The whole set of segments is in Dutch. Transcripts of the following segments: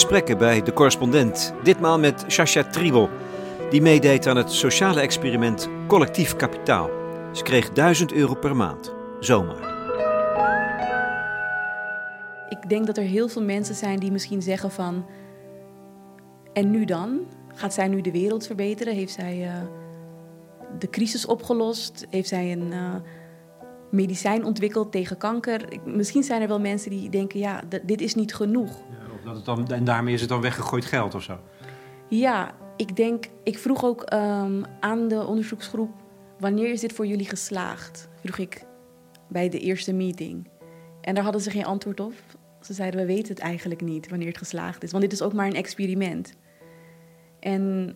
gesprekken bij De Correspondent. Ditmaal met Sascha Triebel, die meedeed aan het sociale experiment Collectief Kapitaal. Ze kreeg 1000 euro per maand, zomaar. Ik denk dat er heel veel mensen zijn die misschien zeggen van... En nu dan? Gaat zij nu de wereld verbeteren? Heeft zij uh, de crisis opgelost? Heeft zij een uh, medicijn ontwikkeld tegen kanker? Misschien zijn er wel mensen die denken, ja, dit is niet genoeg. Ja, dat het dan, en daarmee is het dan weggegooid geld of zo? Ja, ik denk, ik vroeg ook um, aan de onderzoeksgroep, wanneer is dit voor jullie geslaagd? Vroeg ik bij de eerste meeting. En daar hadden ze geen antwoord op. Ze zeiden, we weten het eigenlijk niet wanneer het geslaagd is. Want dit is ook maar een experiment. En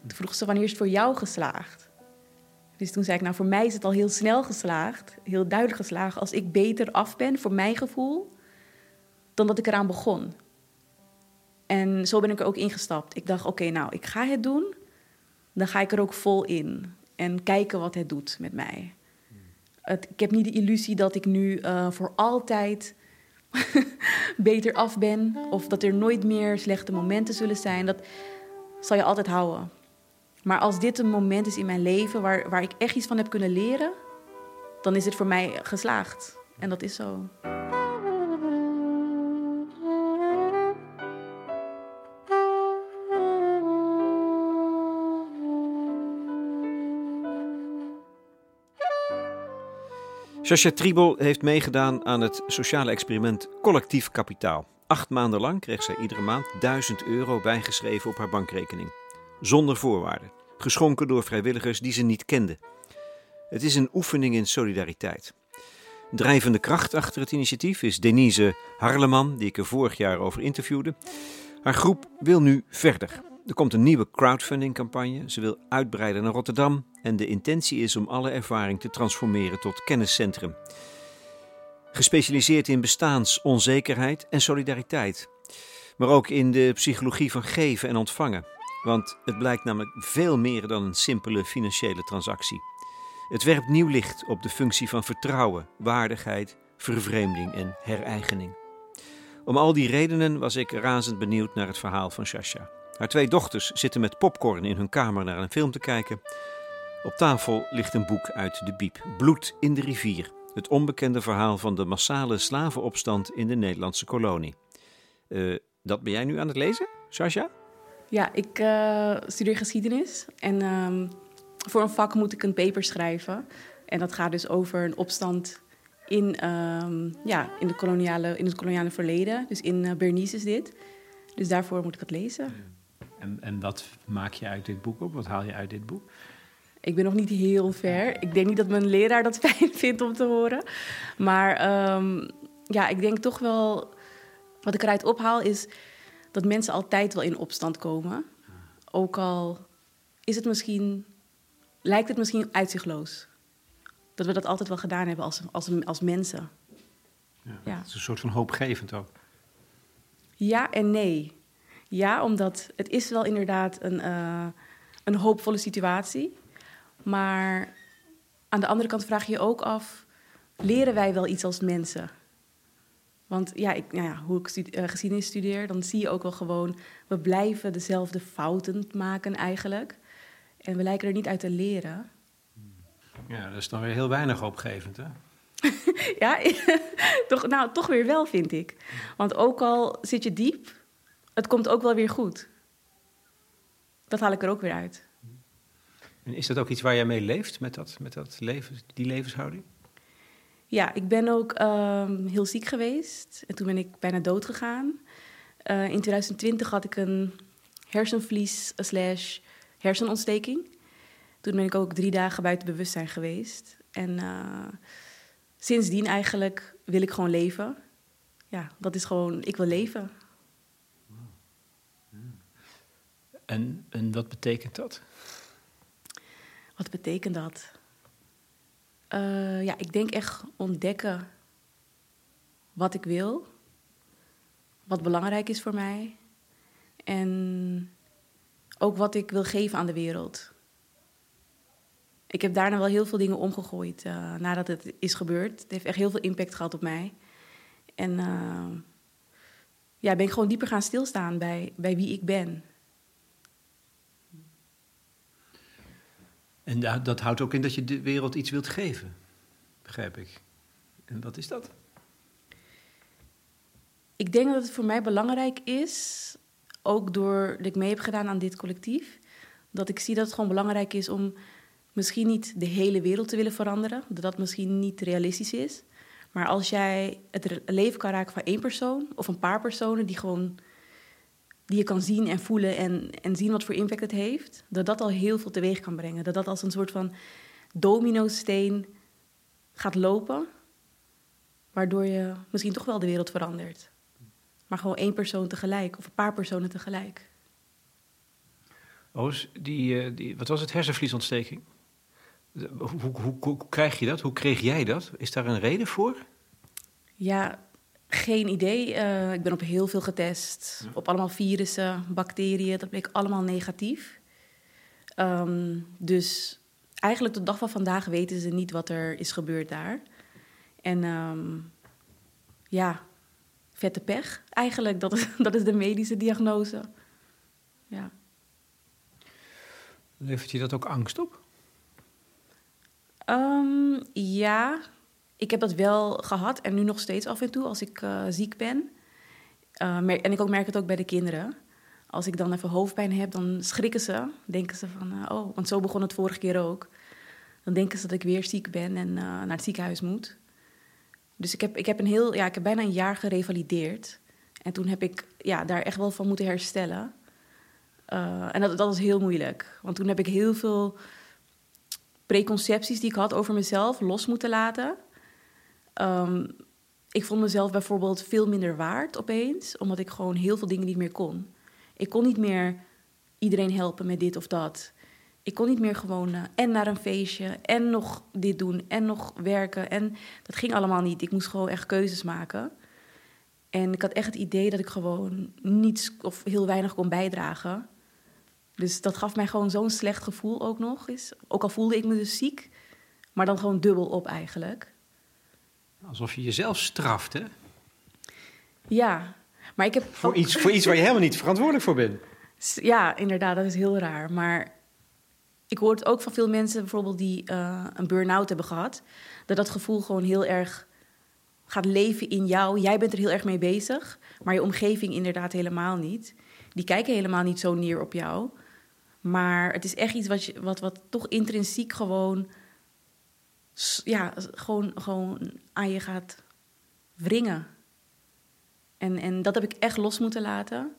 toen vroeg ze, wanneer is het voor jou geslaagd? Dus toen zei ik, nou voor mij is het al heel snel geslaagd. Heel duidelijk geslaagd. Als ik beter af ben, voor mijn gevoel, dan dat ik eraan begon. En zo ben ik er ook ingestapt. Ik dacht, oké, nou, ik ga het doen. Dan ga ik er ook vol in. En kijken wat het doet met mij. Ik heb niet de illusie dat ik nu uh, voor altijd beter af ben. Of dat er nooit meer slechte momenten zullen zijn. Dat zal je altijd houden. Maar als dit een moment is in mijn leven waar, waar ik echt iets van heb kunnen leren, dan is het voor mij geslaagd. En dat is zo. Sascha Triebel heeft meegedaan aan het sociale experiment Collectief Kapitaal. Acht maanden lang kreeg zij iedere maand 1000 euro bijgeschreven op haar bankrekening. Zonder voorwaarden. Geschonken door vrijwilligers die ze niet kende. Het is een oefening in solidariteit. Drijvende kracht achter het initiatief is Denise Harleman, die ik er vorig jaar over interviewde. Haar groep wil nu verder. Er komt een nieuwe crowdfunding-campagne. Ze wil uitbreiden naar Rotterdam. En de intentie is om alle ervaring te transformeren tot kenniscentrum. Gespecialiseerd in bestaansonzekerheid en solidariteit. Maar ook in de psychologie van geven en ontvangen. Want het blijkt namelijk veel meer dan een simpele financiële transactie. Het werpt nieuw licht op de functie van vertrouwen, waardigheid, vervreemding en hereigening. Om al die redenen was ik razend benieuwd naar het verhaal van Shasha. Haar twee dochters zitten met popcorn in hun kamer naar een film te kijken. Op tafel ligt een boek uit de Biep, Bloed in de rivier. Het onbekende verhaal van de massale slavenopstand in de Nederlandse kolonie. Uh, dat ben jij nu aan het lezen, Sasha? Ja, ik uh, studeer geschiedenis en um, voor een vak moet ik een paper schrijven. En dat gaat dus over een opstand in, um, ja, in, de koloniale, in het koloniale verleden. Dus in uh, Bernice is dit. Dus daarvoor moet ik het lezen. En, en wat maak je uit dit boek op? Wat haal je uit dit boek? Ik ben nog niet heel ver. Ik denk niet dat mijn leraar dat fijn vindt om te horen. Maar um, ja, ik denk toch wel... Wat ik eruit ophaal is dat mensen altijd wel in opstand komen. Ook al is het misschien, lijkt het misschien uitzichtloos. Dat we dat altijd wel gedaan hebben als, als, als mensen. Ja, ja. Het is een soort van hoopgevend ook. Ja en nee. Ja, omdat het is wel inderdaad een, uh, een hoopvolle situatie. Maar aan de andere kant vraag je je ook af: leren wij wel iets als mensen? Want ja, ik, nou ja hoe ik studi uh, geschiedenis studeer, dan zie je ook wel gewoon... we blijven dezelfde fouten maken eigenlijk. En we lijken er niet uit te leren. Ja, dat is dan weer heel weinig opgevend, hè? ja, toch, nou, toch weer wel, vind ik. Want ook al zit je diep, het komt ook wel weer goed. Dat haal ik er ook weer uit. En is dat ook iets waar jij mee leeft, met, dat, met dat leven, die levenshouding? Ja, ik ben ook um, heel ziek geweest. En toen ben ik bijna dood gegaan. Uh, in 2020 had ik een hersenvlies slash hersenontsteking. Toen ben ik ook drie dagen buiten bewustzijn geweest. En uh, sindsdien eigenlijk wil ik gewoon leven. Ja, dat is gewoon, ik wil leven. En, en wat betekent dat? Wat betekent dat? Uh, ja, ik denk echt ontdekken wat ik wil, wat belangrijk is voor mij en ook wat ik wil geven aan de wereld. Ik heb daarna wel heel veel dingen omgegooid uh, nadat het is gebeurd. Het heeft echt heel veel impact gehad op mij. En uh, ja, ben ik gewoon dieper gaan stilstaan bij, bij wie ik ben. En dat, dat houdt ook in dat je de wereld iets wilt geven, begrijp ik. En wat is dat? Ik denk dat het voor mij belangrijk is, ook doordat ik mee heb gedaan aan dit collectief, dat ik zie dat het gewoon belangrijk is om misschien niet de hele wereld te willen veranderen, dat dat misschien niet realistisch is. Maar als jij het leven kan raken van één persoon of een paar personen die gewoon die je kan zien en voelen en, en zien wat voor impact het heeft, dat dat al heel veel teweeg kan brengen. Dat dat als een soort van domino-steen gaat lopen, waardoor je misschien toch wel de wereld verandert. Maar gewoon één persoon tegelijk of een paar personen tegelijk. Oos, die, eh, die, wat was het, hersenvliesontsteking? Hoe, hoe, hoe, krijg je dat? Hoe kreeg jij dat? Is daar een reden voor? Ja, geen idee. Uh, ik ben op heel veel getest. Op allemaal virussen, bacteriën. Dat bleek allemaal negatief. Um, dus eigenlijk tot de dag van vandaag weten ze niet wat er is gebeurd daar. En um, ja, vette pech eigenlijk. Dat is, dat is de medische diagnose. Ja. Levert je dat ook angst op? Um, ja, ik heb dat wel gehad en nu nog steeds af en toe als ik uh, ziek ben. Uh, en ik ook merk het ook bij de kinderen. Als ik dan even hoofdpijn heb, dan schrikken ze. Denken ze van, uh, oh, want zo begon het vorige keer ook. Dan denken ze dat ik weer ziek ben en naar het ziekenhuis moet. Dus ik heb, ik heb, een heel, ja, ik heb bijna een jaar gerevalideerd. En toen heb ik ja, daar echt wel van moeten herstellen. en dat, dat was heel moeilijk. Want toen heb ik heel veel preconcepties die ik had over mezelf los moeten laten. Um, ik vond mezelf bijvoorbeeld veel minder waard opeens, omdat ik gewoon heel veel dingen niet meer kon. Ik kon niet meer iedereen helpen met dit of dat. Ik kon niet meer gewoon uh, en naar een feestje en nog dit doen en nog werken. En dat ging allemaal niet. Ik moest gewoon echt keuzes maken. En ik had echt het idee dat ik gewoon niets of heel weinig kon bijdragen. Dus dat gaf mij gewoon zo'n slecht gevoel ook nog eens. Ook al voelde ik me dus ziek, maar dan gewoon dubbel op eigenlijk. Alsof je jezelf straft, hè? Ja, maar ik heb... Voor, iets, voor iets waar je helemaal niet verantwoordelijk voor bent. Ja, inderdaad, dat is heel raar. Maar ik hoor het ook van veel mensen bijvoorbeeld die uh, een burn-out hebben gehad... dat dat gevoel gewoon heel erg gaat leven in jou. Jij bent er heel erg mee bezig, maar je omgeving inderdaad helemaal niet. Die kijken helemaal niet zo neer op jou. Maar het is echt iets wat, je, wat, wat toch intrinsiek gewoon ja, gewoon, gewoon aan je gaat wringen. En, en dat heb ik echt los moeten laten.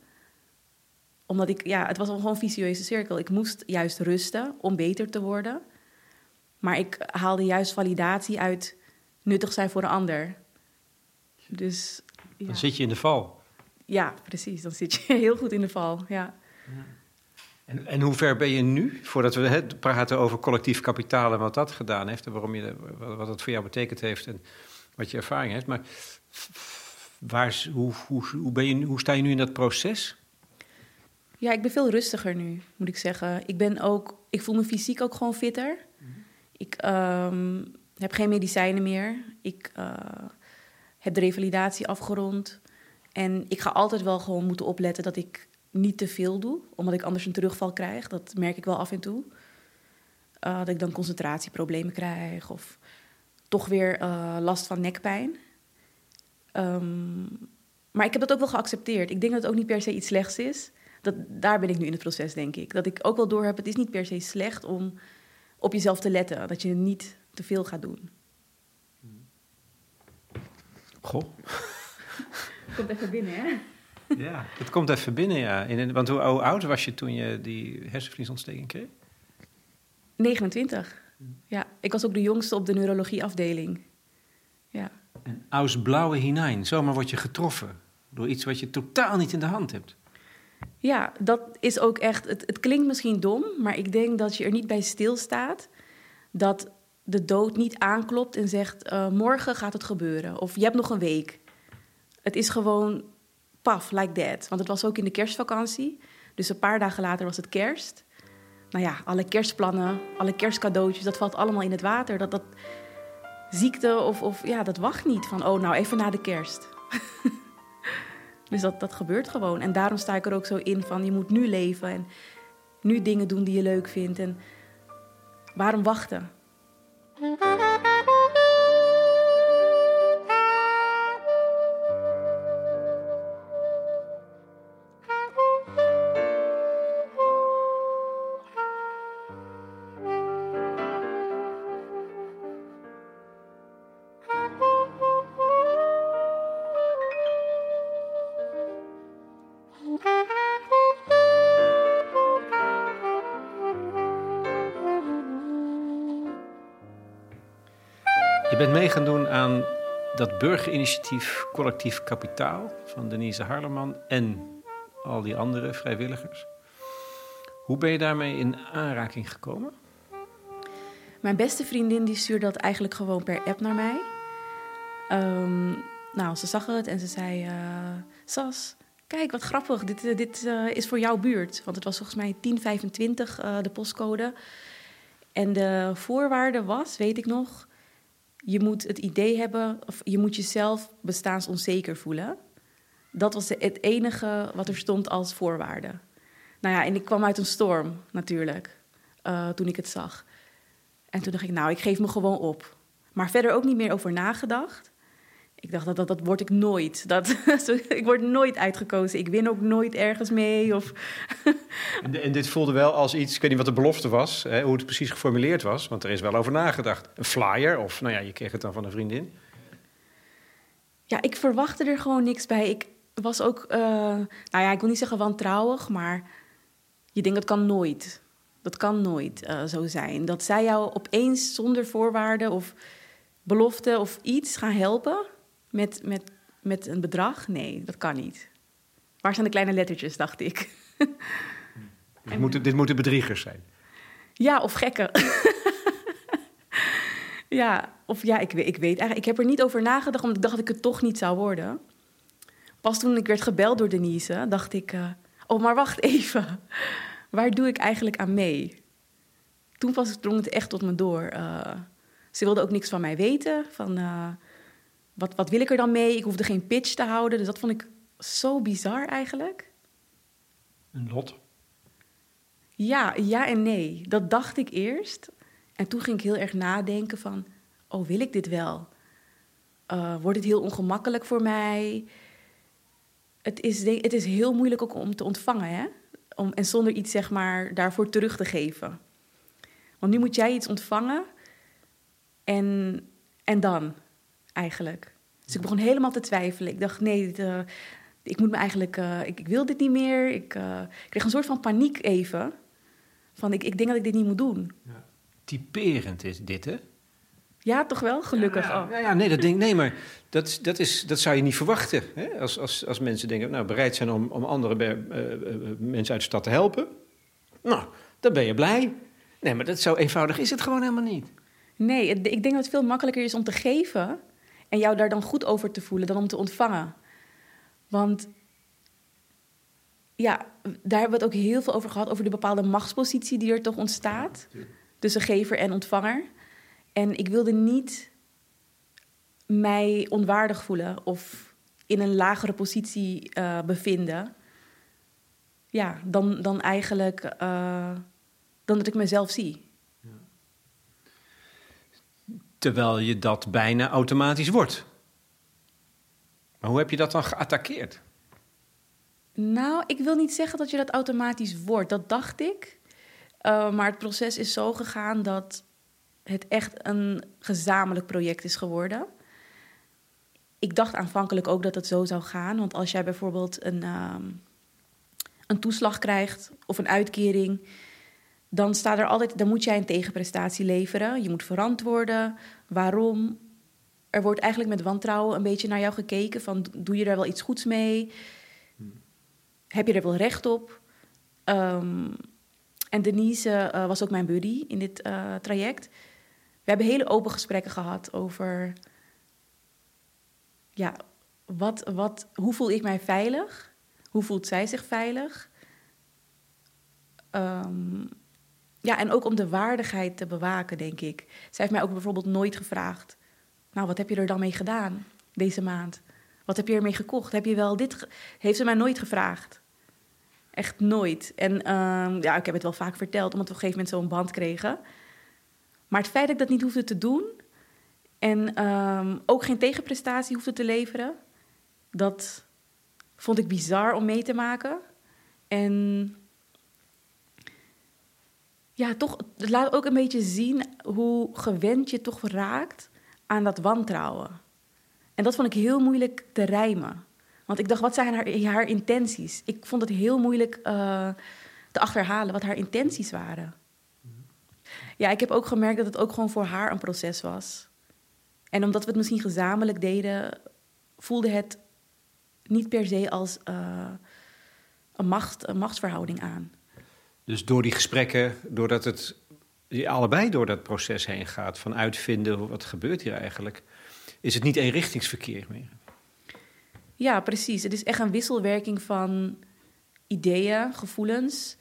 Omdat ik, ja, het was gewoon een vicieuze cirkel. Ik moest juist rusten om beter te worden. Maar ik haalde juist validatie uit nuttig zijn voor een ander. Dus, ja. Dan zit je in de val. Ja, precies. Dan zit je heel goed in de val, ja. ja. En, en hoe ver ben je nu, voordat we het praten over collectief kapitaal en wat dat gedaan heeft en waarom je, wat dat voor jou betekend heeft en wat je ervaring heeft. Maar waar, hoe, hoe, hoe, ben je, hoe sta je nu in dat proces? Ja, ik ben veel rustiger nu, moet ik zeggen. Ik ben ook, ik voel me fysiek ook gewoon fitter. Ik um, heb geen medicijnen meer. Ik uh, heb de revalidatie afgerond. En ik ga altijd wel gewoon moeten opletten dat ik niet te veel doe, omdat ik anders een terugval krijg. Dat merk ik wel af en toe. Uh, dat ik dan concentratieproblemen krijg of toch weer uh, last van nekpijn. Um, maar ik heb dat ook wel geaccepteerd. Ik denk dat het ook niet per se iets slechts is. Dat, daar ben ik nu in het proces, denk ik. Dat ik ook wel door heb, het is niet per se slecht om op jezelf te letten. Dat je niet te veel gaat doen. Goh. Komt even binnen, hè? Ja, het komt even binnen, ja. In, want hoe, oud was je toen je die hersenvliesontsteking kreeg? 29. Ja, ik was ook de jongste op de neurologieafdeling. Ja. En aus blauwe hinein, zomaar word je getroffen door iets wat je totaal niet in de hand hebt. Ja, dat is ook echt. Het, het klinkt misschien dom, maar ik denk dat je er niet bij stilstaat dat de dood niet aanklopt en zegt: uh, morgen gaat het gebeuren of je hebt nog een week. Het is gewoon paf, like that. Want het was ook in de kerstvakantie. Dus een paar dagen later was het kerst. Nou ja, alle kerstplannen, alle kerstcadeautjes, dat valt allemaal in het water. Dat, dat ziekte of, of ja, dat wacht niet van, oh nou even na de kerst. Dus dat, dat gebeurt gewoon. En daarom sta ik er ook zo in van je moet nu leven en nu dingen doen die je leuk vindt. En waarom wachten? Aan dat burgerinitiatief Collectief Kapitaal van Denise Harleman en al die andere vrijwilligers. Hoe ben je daarmee in aanraking gekomen? Mijn beste vriendin die stuurde dat eigenlijk gewoon per app naar mij. Ehm, nou, ze zag het en ze zei: eh, Sas, kijk wat grappig, dit, eh, dit eh, is voor jouw buurt. Want het was volgens mij 1025 eh, de postcode. En de voorwaarde was, weet ik nog, je moet het idee hebben, of je moet jezelf bestaansonzeker voelen. Dat was het enige wat er stond als voorwaarde. Nou ja, en ik kwam uit een storm natuurlijk, eh, toen ik het zag. En toen dacht ik, nou, ik geef me gewoon op. Maar verder ook niet meer over nagedacht. Ik dacht, dat, dat, dat word ik nooit. Dat, ik word nooit uitgekozen. Ik win ook nooit ergens mee. Of, En, en dit voelde wel als iets, ik weet niet wat de belofte was, hè, hoe het precies geformuleerd was, want er is wel over nagedacht. Een flyer, of nou ja, je kreeg het dan van een vriendin. ja, ik verwachtte er gewoon niks bij. Ik was ook, eh, nou ja, ik wil niet zeggen wantrouwig, maar je denkt dat kan nooit. Dat kan nooit eh, zo zijn. Dat zij jou opeens zonder voorwaarden of belofte of iets gaan helpen met, met, met een bedrag. Nee, dat kan niet. Waar zijn de kleine lettertjes, dacht ik. Dit moeten, dit moeten bedriegers zijn. Ja, of gekken. ja, of ja, ik weet, ik weet eigenlijk. Ik heb er niet over nagedacht, omdat ik dacht dat ik het toch niet zou worden. Pas toen ik werd gebeld door Denise, dacht ik... eh, oh, maar wacht even. Waar doe ik eigenlijk aan mee? Toen pas drong het echt tot me door. Eh, ze wilde ook niks van mij weten. Van, eh, wat, wat wil ik er dan mee? Ik hoefde geen pitch te houden. Dus dat vond ik zo bizar eigenlijk. Een lot. Ja, ja en nee. Dat dacht ik eerst. En toen ging ik heel erg nadenken van... oh, wil ik dit wel? Eh, wordt het heel ongemakkelijk voor mij? Het is, het is heel moeilijk ook om te ontvangen, hè? Om, en zonder iets, zeg maar, daarvoor terug te geven. Want nu moet jij iets ontvangen. En, en dan, eigenlijk. Dus ik begon helemaal te twijfelen. Ik dacht, nee, dit, eh, ik moet me eigenlijk... eh, ik, ik wil dit niet meer. Ik eh, kreeg een soort van paniek even. Van, ik, ik denk dat ik dit niet moet doen. Typerend is dit, hè? Ja, toch wel? Gelukkig. Ja, oh. ja, ja, nee, dat, denk, nee maar dat, dat, is, dat zou je niet verwachten. Hè? Als, als, als mensen denken, nou, bereid zijn om, om andere mensen uit de stad te helpen. Nou, dan ben je blij. Nee, maar dat zo eenvoudig is het gewoon helemaal niet. Nee, ik denk dat het veel makkelijker is om te geven en jou daar dan goed over te voelen dan om te ontvangen. Want ja, daar hebben we het ook heel veel over gehad, over de bepaalde machtspositie die er toch ontstaat tussen gever en ontvanger. En ik wilde niet mij onwaardig voelen of in een lagere positie eh, bevinden. Ja, dan, dan eigenlijk eh, dan dat ik mezelf zie. Terwijl je dat bijna automatisch wordt. Maar hoe heb je dat dan geattaqueerd? Nou, ik wil niet zeggen dat je dat automatisch wordt. Dat dacht ik. Uh, maar het proces is zo gegaan dat het echt een gezamenlijk project is geworden. Ik dacht aanvankelijk ook dat het zo zou gaan. Want als jij bijvoorbeeld een, um, een toeslag krijgt of een uitkering, dan staat er altijd, dan moet jij een tegenprestatie leveren. Je moet verantwoorden. Waarom? Er wordt eigenlijk met wantrouwen een beetje naar jou gekeken. Van doe je daar wel iets goeds mee? Heb je er wel recht op? Um, en Denise uh, was ook mijn buddy in dit uh, traject. We hebben hele open gesprekken gehad over... Ja, wat, wat, hoe voel ik mij veilig? Hoe voelt zij zich veilig? Um, ja, en ook om de waardigheid te bewaken, denk ik. Zij heeft mij ook bijvoorbeeld nooit gevraagd... nou, wat heb je er dan mee gedaan deze maand? Wat heb je ermee gekocht? Heb je wel dit... Heeft ze mij nooit gevraagd. Echt nooit. En ehm, ja, ik heb het wel vaak verteld, omdat we op een gegeven moment zo'n band kregen. Maar het feit dat ik dat niet hoefde te doen... en ehm, ook geen tegenprestatie hoefde te leveren... dat vond ik bizar om mee te maken. En ja, toch, het laat ook een beetje zien hoe gewend je toch raakt aan dat wantrouwen. En dat vond ik heel moeilijk te rijmen. Want ik dacht, wat zijn haar, haar intenties? Ik vond het heel moeilijk eh, te achterhalen wat haar intenties waren. Ja, ik heb ook gemerkt dat het ook gewoon voor haar een proces was. En omdat we het misschien gezamenlijk deden, voelde het niet per se als eh, een, macht, een machtsverhouding aan. Dus door die gesprekken, doordat het allebei door dat proces heen gaat, van uitvinden wat gebeurt hier eigenlijk, is het niet eenrichtingsverkeer meer. Ja, precies. Het is echt een wisselwerking van ideeën, gevoelens.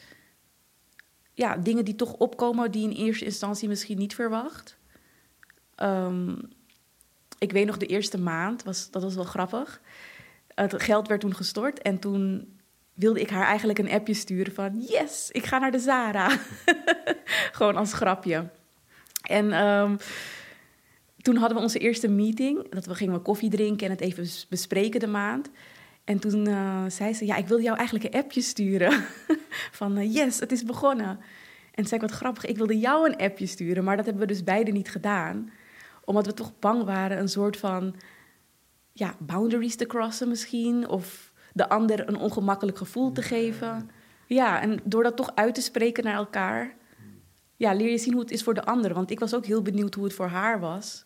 Ja, dingen die toch opkomen die in eerste instantie misschien niet verwacht. Ehm, ik weet nog de eerste maand, was, dat was wel grappig. Het geld werd toen gestort en toen wilde ik haar eigenlijk een appje sturen van... yes, ik ga naar de Zara. Gewoon als grapje. En ehm, toen hadden we onze eerste meeting. Dat we gingen koffie drinken en het even bes- bespreken de maand. En toen eh, zei ze, ja, ik wil jou eigenlijk een appje sturen. van, eh, yes, het is begonnen. En zei ik, wat grappig, ik wilde jou een appje sturen. Maar dat hebben we dus beide niet gedaan. Omdat we toch bang waren een soort van... Ja, boundaries te crossen misschien. Of de ander een ongemakkelijk gevoel te geven. Ja, en door dat toch uit te spreken naar elkaar... Ja, leer je zien hoe het is voor de ander. Want ik was ook heel benieuwd hoe het voor haar was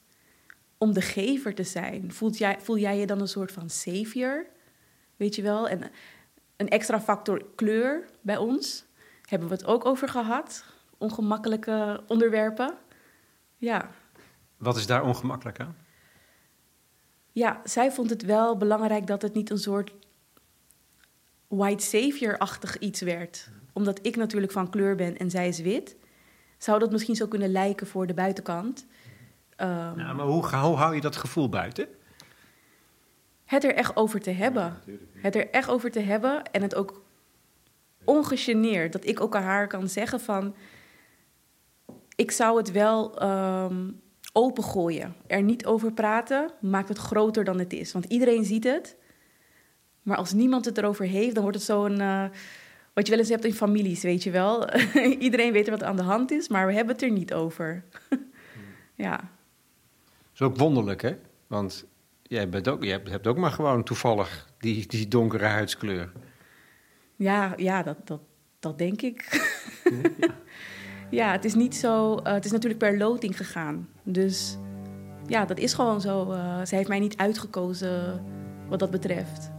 om de gever te zijn. Voelt jij, voel jij je dan een soort van savior? Weet je wel? En een extra factor kleur bij ons hebben we het ook over gehad. Ongemakkelijke onderwerpen. Ja. Wat is daar ongemakkelijk aan? ja, zij vond het wel belangrijk dat het niet een soort white savior-achtig iets werd. Omdat ik natuurlijk van kleur ben en zij is wit. Zou dat misschien zo kunnen lijken voor de buitenkant. Ehm, Ja, maar hoe, hoe hou je dat gevoel buiten? het er echt over te hebben. Het er echt over te hebben en het ook ongegeneerd. Dat ik ook aan haar kan zeggen van... Ik zou het wel ehm, opengooien. Er niet over praten maakt het groter dan het is. Want iedereen ziet het. Maar als niemand het erover heeft, dan wordt het zo'n... eh, wat je wel eens hebt in families, weet je wel. iedereen weet er wat aan de hand is, maar we hebben het er niet over. ja. Dat is ook wonderlijk, hè? Want jij, bent ook, jij hebt ook maar gewoon toevallig die, die donkere huidskleur. Ja, ja dat, dat, dat denk ik. ja, het is niet zo. eh, het is natuurlijk per loting gegaan. Dus ja, dat is gewoon zo. eh zij heeft mij niet uitgekozen wat dat betreft.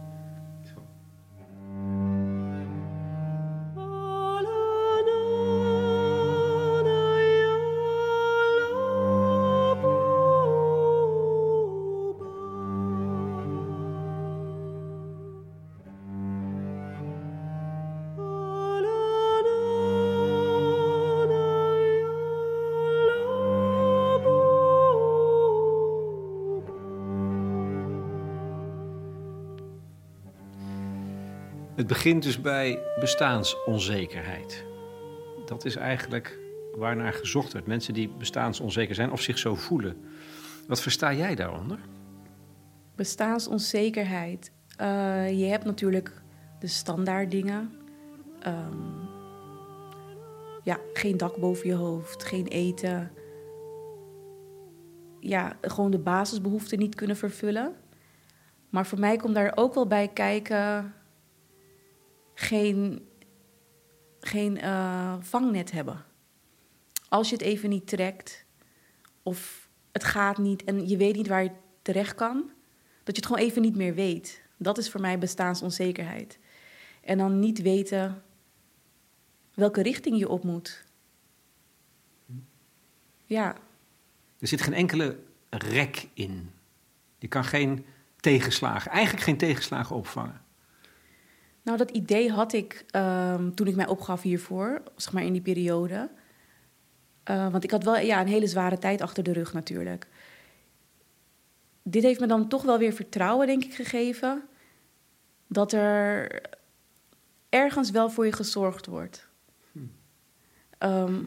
Het begint dus bij bestaansonzekerheid. Dat is eigenlijk waarnaar gezocht wordt. Mensen die bestaansonzeker zijn of zich zo voelen. Wat versta jij daaronder? Bestaansonzekerheid. Eh, je hebt natuurlijk de standaard dingen. Ehm, ja, geen dak boven je hoofd, geen eten. Ja, gewoon de basisbehoeften niet kunnen vervullen. Maar voor mij komt daar ook wel bij kijken... geen, geen eh, vangnet hebben. Als je het even niet trekt of het gaat niet en je weet niet waar je terecht kan... dat je het gewoon even niet meer weet. Dat is voor mij bestaansonzekerheid. En dan niet weten welke richting je op moet. Ja, Er zit geen enkele rek in. Je kan geen tegenslagen, eigenlijk geen tegenslagen opvangen. Nou dat idee had ik ehm, toen ik mij opgaf hiervoor, zeg maar in die periode. Eh, want ik had wel ja, een hele zware tijd achter de rug natuurlijk. dit heeft me dan toch wel weer vertrouwen, denk ik, gegeven. Dat er ergens wel voor je gezorgd wordt. Ehm,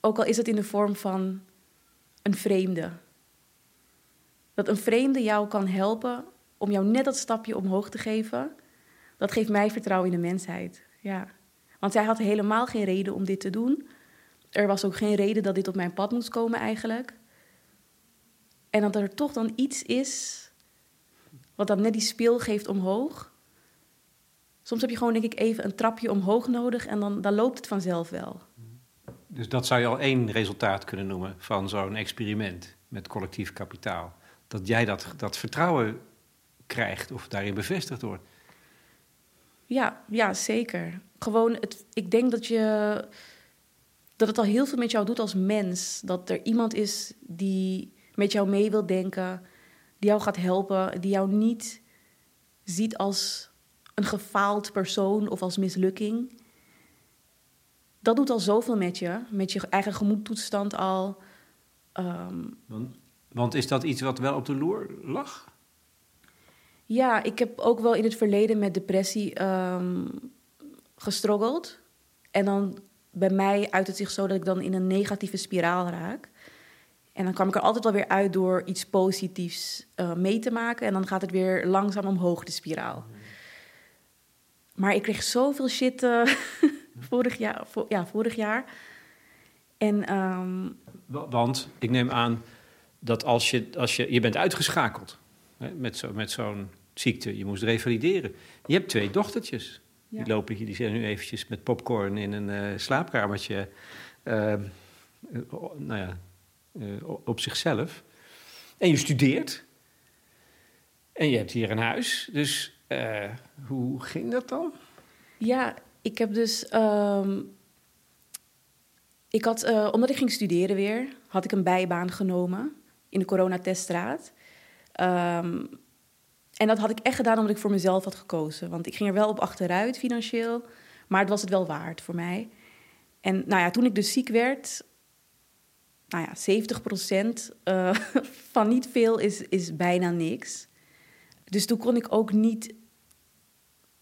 ook al is het in de vorm van een vreemde. Dat een vreemde jou kan helpen om jou net dat stapje omhoog te geven. Dat geeft mij vertrouwen in de mensheid. Ja. Want zij had helemaal geen reden om dit te doen. Er was ook geen reden dat dit op mijn pad moest komen eigenlijk. En dat er toch dan iets is wat dan net die speel geeft omhoog. Soms heb je gewoon, denk ik, even een trapje omhoog nodig en dan, dan loopt het vanzelf wel. Dus dat zou je al één resultaat kunnen noemen van zo'n experiment met collectief kapitaal. Dat jij dat, dat vertrouwen krijgt of daarin bevestigd wordt. Ja, ja zeker. Gewoon, het, ik denk dat, je, dat het al heel veel met jou doet als mens. Dat er iemand is die met jou mee wil denken, die jou gaat helpen, die jou niet ziet als een gefaald persoon of als mislukking. Dat doet al zoveel met je, met je eigen gemoedtoestand al. Ehm, want, want is dat iets wat wel op de loer lag? Ja, ik heb ook wel in het verleden met depressie um, gestroggeld. En dan bij mij uit het zich zo dat ik dan in een negatieve spiraal raak. En dan kwam ik er altijd wel weer uit door iets positiefs uh, mee te maken. En dan gaat het weer langzaam omhoog, de spiraal. Maar ik kreeg zoveel shit uh, vorig, jaar, ja, vorig jaar. En, um... Want ik neem aan dat als je, als je, je bent uitgeschakeld met, zo, met zo'n ziekte, je moest revalideren. Je hebt twee dochtertjes. Die lopen hier, die zijn nu eventjes met popcorn in een uh, slaapkamertje. Uh, nou ja, uh, op zichzelf. En je studeert. En je hebt hier een huis. Dus hoe ging dat dan? Ja, ik heb dus. Um, ik had, uh, omdat ik ging studeren weer, had ik een bijbaan genomen in de coronateststraat. Um, en dat had ik echt gedaan omdat ik voor mezelf had gekozen. Want ik ging er wel op achteruit financieel, maar het was het wel waard voor mij. En nou ja, toen ik dus ziek werd, nou ja, 70 procent uh, van niet veel is, is bijna niks. Dus toen kon ik ook niet,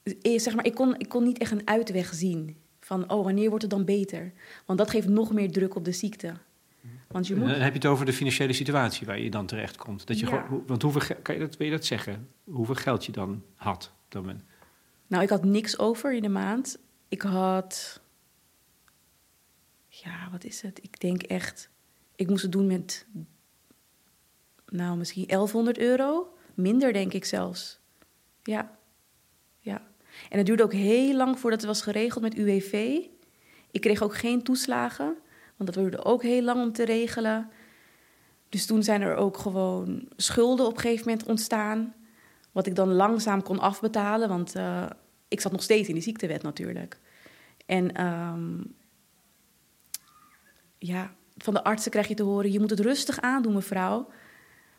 eh, zeg maar, ik kon, ik kon niet echt een uitweg zien. Van, oh, wanneer wordt het dan beter? Want dat geeft nog meer druk op de ziekte. Want je moet... Dan heb je het over de financiële situatie waar je dan terecht komt. Dat je gewoon, want hoeveel, kan je dat, wil je dat zeggen? Hoeveel geld je dan had? Dan Nou, ik had niks over in de maand. Ik had, ja, wat is het? Ik denk echt ik moest het doen met, nou, misschien 1100 euro. Minder, denk ik zelfs. Ja, ja. En het duurde ook heel lang voordat het was geregeld met UWV. Ik kreeg ook geen toeslagen, dat duurde ook heel lang om te regelen. Dus toen zijn er ook gewoon schulden op een gegeven moment ontstaan. Wat ik dan langzaam kon afbetalen, want uh, ik zat nog steeds in die ziektewet natuurlijk. En um, ja, van de artsen krijg je te horen: je moet het rustig aandoen, mevrouw.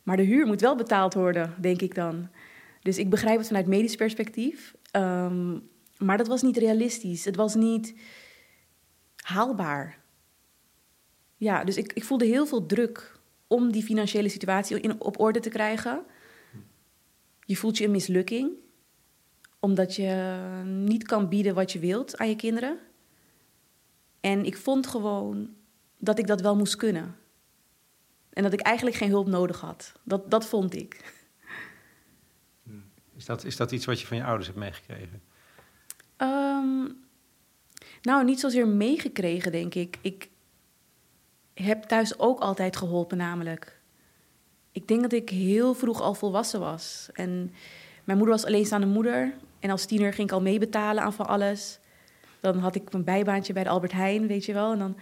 Maar de huur moet wel betaald worden, denk ik dan. Dus ik begrijp het vanuit medisch perspectief. Um, maar dat was niet realistisch. Het was niet haalbaar. Ja, dus ik, ik voelde heel veel druk om die financiële situatie in, op orde te krijgen. Je voelt je een mislukking, omdat je niet kan bieden wat je wilt aan je kinderen. En ik vond gewoon dat ik dat wel moest kunnen. En dat ik eigenlijk geen hulp nodig had. Dat, dat vond ik. Is dat, is dat iets wat je van je ouders hebt meegekregen? Um, nou, niet zozeer meegekregen, denk ik. Ik heb thuis ook altijd geholpen, namelijk. Ik denk dat ik heel vroeg al volwassen was. En mijn moeder was alleenstaande moeder. En als tiener ging ik al meebetalen aan van alles. Dan had ik mijn bijbaantje bij de Albert Heijn, weet je wel. En dan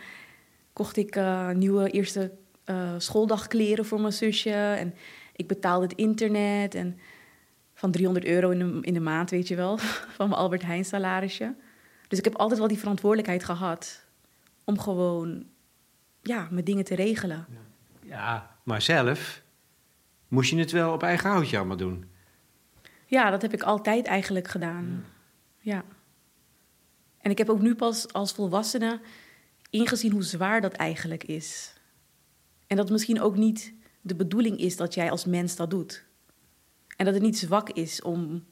kocht ik uh, nieuwe eerste uh, schooldagkleren voor mijn zusje. En ik betaalde het internet. En van 300 euro in de, in de maand, weet je wel. Van mijn Albert Heijn salarisje. Dus ik heb altijd wel die verantwoordelijkheid gehad. Om gewoon, ja, mijn dingen te regelen. Ja, maar zelf moest je het wel op eigen houtje allemaal doen. Ja, dat heb ik altijd eigenlijk gedaan. Ja. ja. En ik heb ook nu pas als volwassene ingezien hoe zwaar dat eigenlijk is. En dat misschien ook niet de bedoeling is dat jij als mens dat doet. En dat het niet zwak is om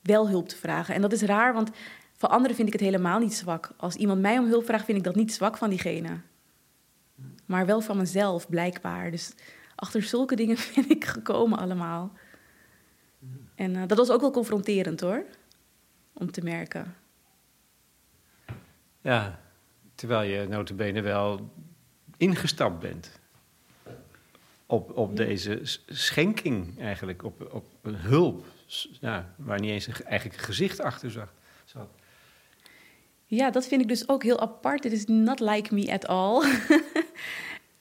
wel hulp te vragen. En dat is raar, want voor anderen vind ik het helemaal niet zwak. Als iemand mij om hulp vraagt, vind ik dat niet zwak van diegene. Maar wel van mezelf, blijkbaar. Dus achter zulke dingen ben ik gekomen allemaal. En uh, dat was ook wel confronterend hoor, om te merken. Ja, terwijl je notabene wel ingestapt bent op, op deze schenking eigenlijk, op, op een hulp, ja, waar niet eens eigenlijk een gezicht achter zag, zat. Ja, dat vind ik dus ook heel apart. Het is not like me at all.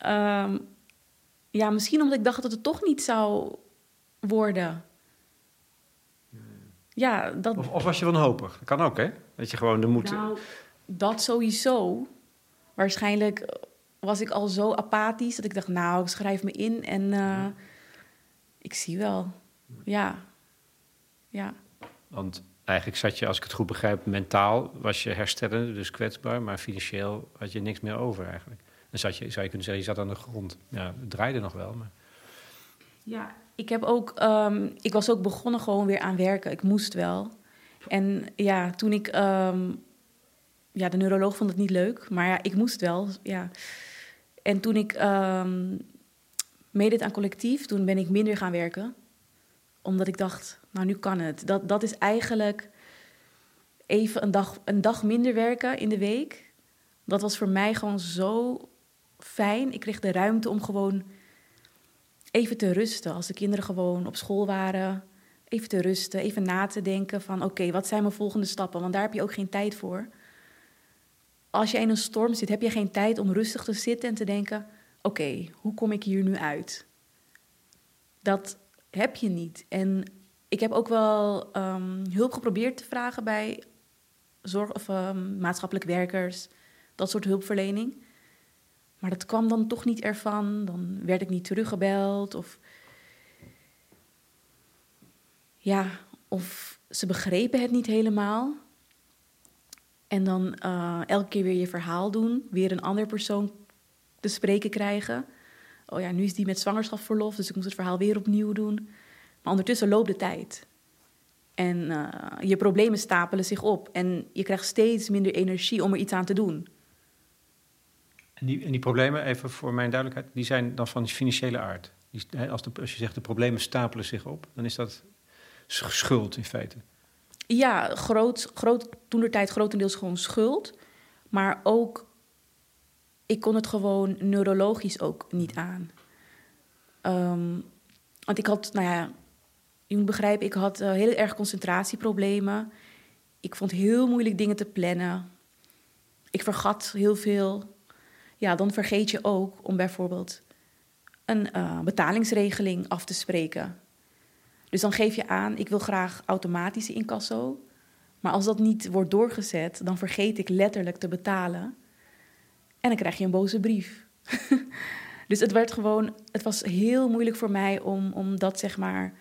um, ja, misschien omdat ik dacht dat het toch niet zou worden. Ja, dat... Of, of was je wanhopig? Dat kan ook, hè? Dat je gewoon de moed... Nou, dat sowieso. Waarschijnlijk was ik al zo apathisch dat ik dacht, nou, ik schrijf me in en uh, ik zie wel. Ja. Ja. Want eigenlijk zat je, als ik het goed begrijp, mentaal was je herstellende, dus kwetsbaar, maar financieel had je niks meer over eigenlijk. Dan zat je, zou je kunnen zeggen, je zat aan de grond. Ja, het draaide nog wel, maar... Ja, ik heb ook, um, ik was ook begonnen gewoon weer aan werken. Ik moest wel. En ja, toen ik, um, ja, de neuroloog vond het niet leuk, maar ja, ik moest wel, ja. En toen ik um, meedeed aan collectief, toen ben ik minder gaan werken. Omdat ik dacht, nou nu kan het. Dat, dat is eigenlijk even een dag, een dag minder werken in de week. Dat was voor mij gewoon zo fijn. Ik kreeg de ruimte om gewoon even te rusten. Als de kinderen gewoon op school waren, even te rusten, even na te denken van oké, wat zijn mijn volgende stappen? Want daar heb je ook geen tijd voor. Als je in een storm zit, heb je geen tijd om rustig te zitten en te denken: oké, hoe kom ik hier nu uit? Dat heb je niet. En ik heb ook wel um, hulp geprobeerd te vragen bij zorg of um, maatschappelijk werkers, dat soort hulpverlening. Maar dat kwam dan toch niet ervan. Dan werd ik niet teruggebeld. Of ja, of ze begrepen het niet helemaal. En dan uh, elke keer weer je verhaal doen, weer een andere persoon te spreken krijgen. Oh ja, nu is die met zwangerschapsverlof, dus ik moest het verhaal weer opnieuw doen. Maar ondertussen loopt de tijd. En uh, je problemen stapelen zich op. En je krijgt steeds minder energie om er iets aan te doen. En die, en die problemen, even voor mijn duidelijkheid, die zijn dan van financiële aard. Die, als, de, als je zegt de problemen stapelen zich op, dan is dat schuld in feite. Ja, groot, groot, toen de tijd grotendeels gewoon schuld. Maar ook, ik kon het gewoon neurologisch ook niet aan. Um, want ik had, nou ja, je moet begrijpen, ik had uh, heel erg concentratieproblemen. Ik vond heel moeilijk dingen te plannen. Ik vergat heel veel ja, dan vergeet je ook om bijvoorbeeld een uh, betalingsregeling af te spreken. Dus dan geef je aan, ik wil graag automatische incasso. Maar als dat niet wordt doorgezet, dan vergeet ik letterlijk te betalen. En dan krijg je een boze brief. dus het werd gewoon, het was heel moeilijk voor mij om, om dat zeg maar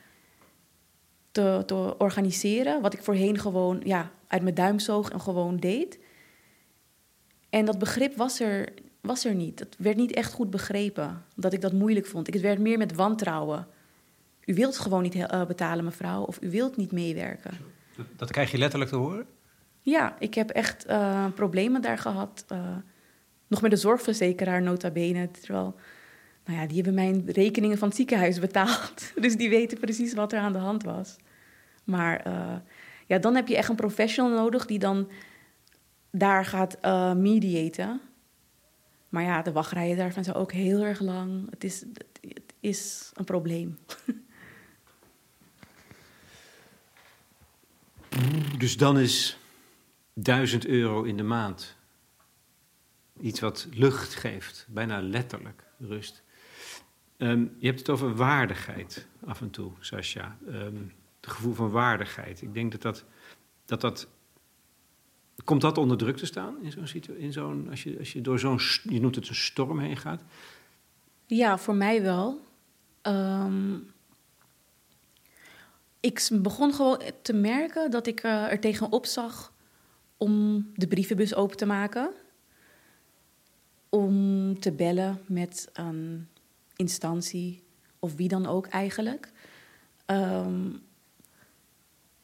te, te organiseren. Wat ik voorheen gewoon ja, uit mijn duim zoog en gewoon deed. En dat begrip was er was er niet. Het werd niet echt goed begrepen dat ik dat moeilijk vond. Ik, werd meer met wantrouwen. U wilt gewoon niet uh, betalen, mevrouw, of u wilt niet meewerken. Dat, dat, krijg je letterlijk te horen? Ja, ik heb echt uh, problemen daar gehad. Uh, nog met de zorgverzekeraar, nota bene. Terwijl, nou ja, die hebben mijn rekeningen van het ziekenhuis betaald. Dus die weten precies wat er aan de hand was. Maar ja, dan heb je echt een professional nodig die dan daar gaat mediaten. Maar ja, de wachtrijen daarvan zijn ook heel erg lang. Het is, het is een probleem. Dus dan is 1000 euro in de maand iets wat lucht geeft, bijna letterlijk rust. Um, je hebt het over waardigheid af en toe, Sascha. Um, het gevoel van waardigheid. Ik denk dat dat, dat, dat Komt dat onder druk te staan in zo'n in zo'n als, je, als je door zo'n, je noemt het een storm heen gaat? Ja, voor mij wel. Um, ik begon gewoon te merken dat ik uh, er tegenop zag om de brievenbus open te maken. Om te bellen met een instantie of wie dan ook eigenlijk. Ehm,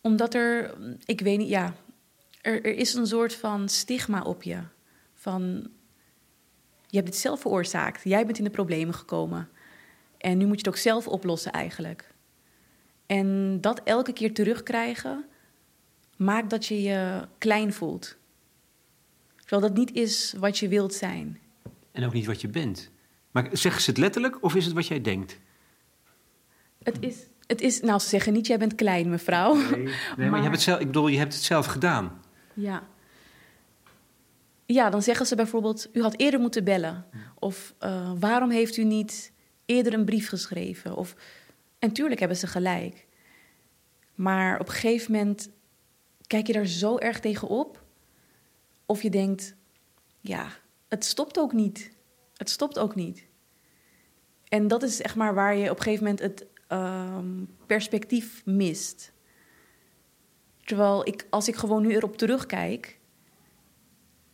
omdat er, ik weet niet, ja, er, er is een soort van stigma op je. Van, je hebt het zelf veroorzaakt. Jij bent in de problemen gekomen. En nu moet je het ook zelf oplossen eigenlijk. En dat elke keer terugkrijgen maakt dat je je klein voelt. Terwijl dat niet is wat je wilt zijn. En ook niet wat je bent. Maar zeggen ze het letterlijk of is het wat jij denkt? Het is, het is nou, ze zeggen niet, jij bent klein, mevrouw. Nee, nee maar, maar, je hebt het zelf, ik bedoel, je hebt het zelf gedaan. Ja. Ja, dan zeggen ze bijvoorbeeld, u had eerder moeten bellen. Of uh, waarom heeft u niet eerder een brief geschreven? Of, en tuurlijk hebben ze gelijk. Maar op een gegeven moment kijk je daar zo erg tegen op. Of je denkt, ja, het stopt ook niet. Het stopt ook niet. En dat is echt maar waar je op een gegeven moment het um, perspectief mist. Terwijl ik, als ik gewoon nu erop terugkijk,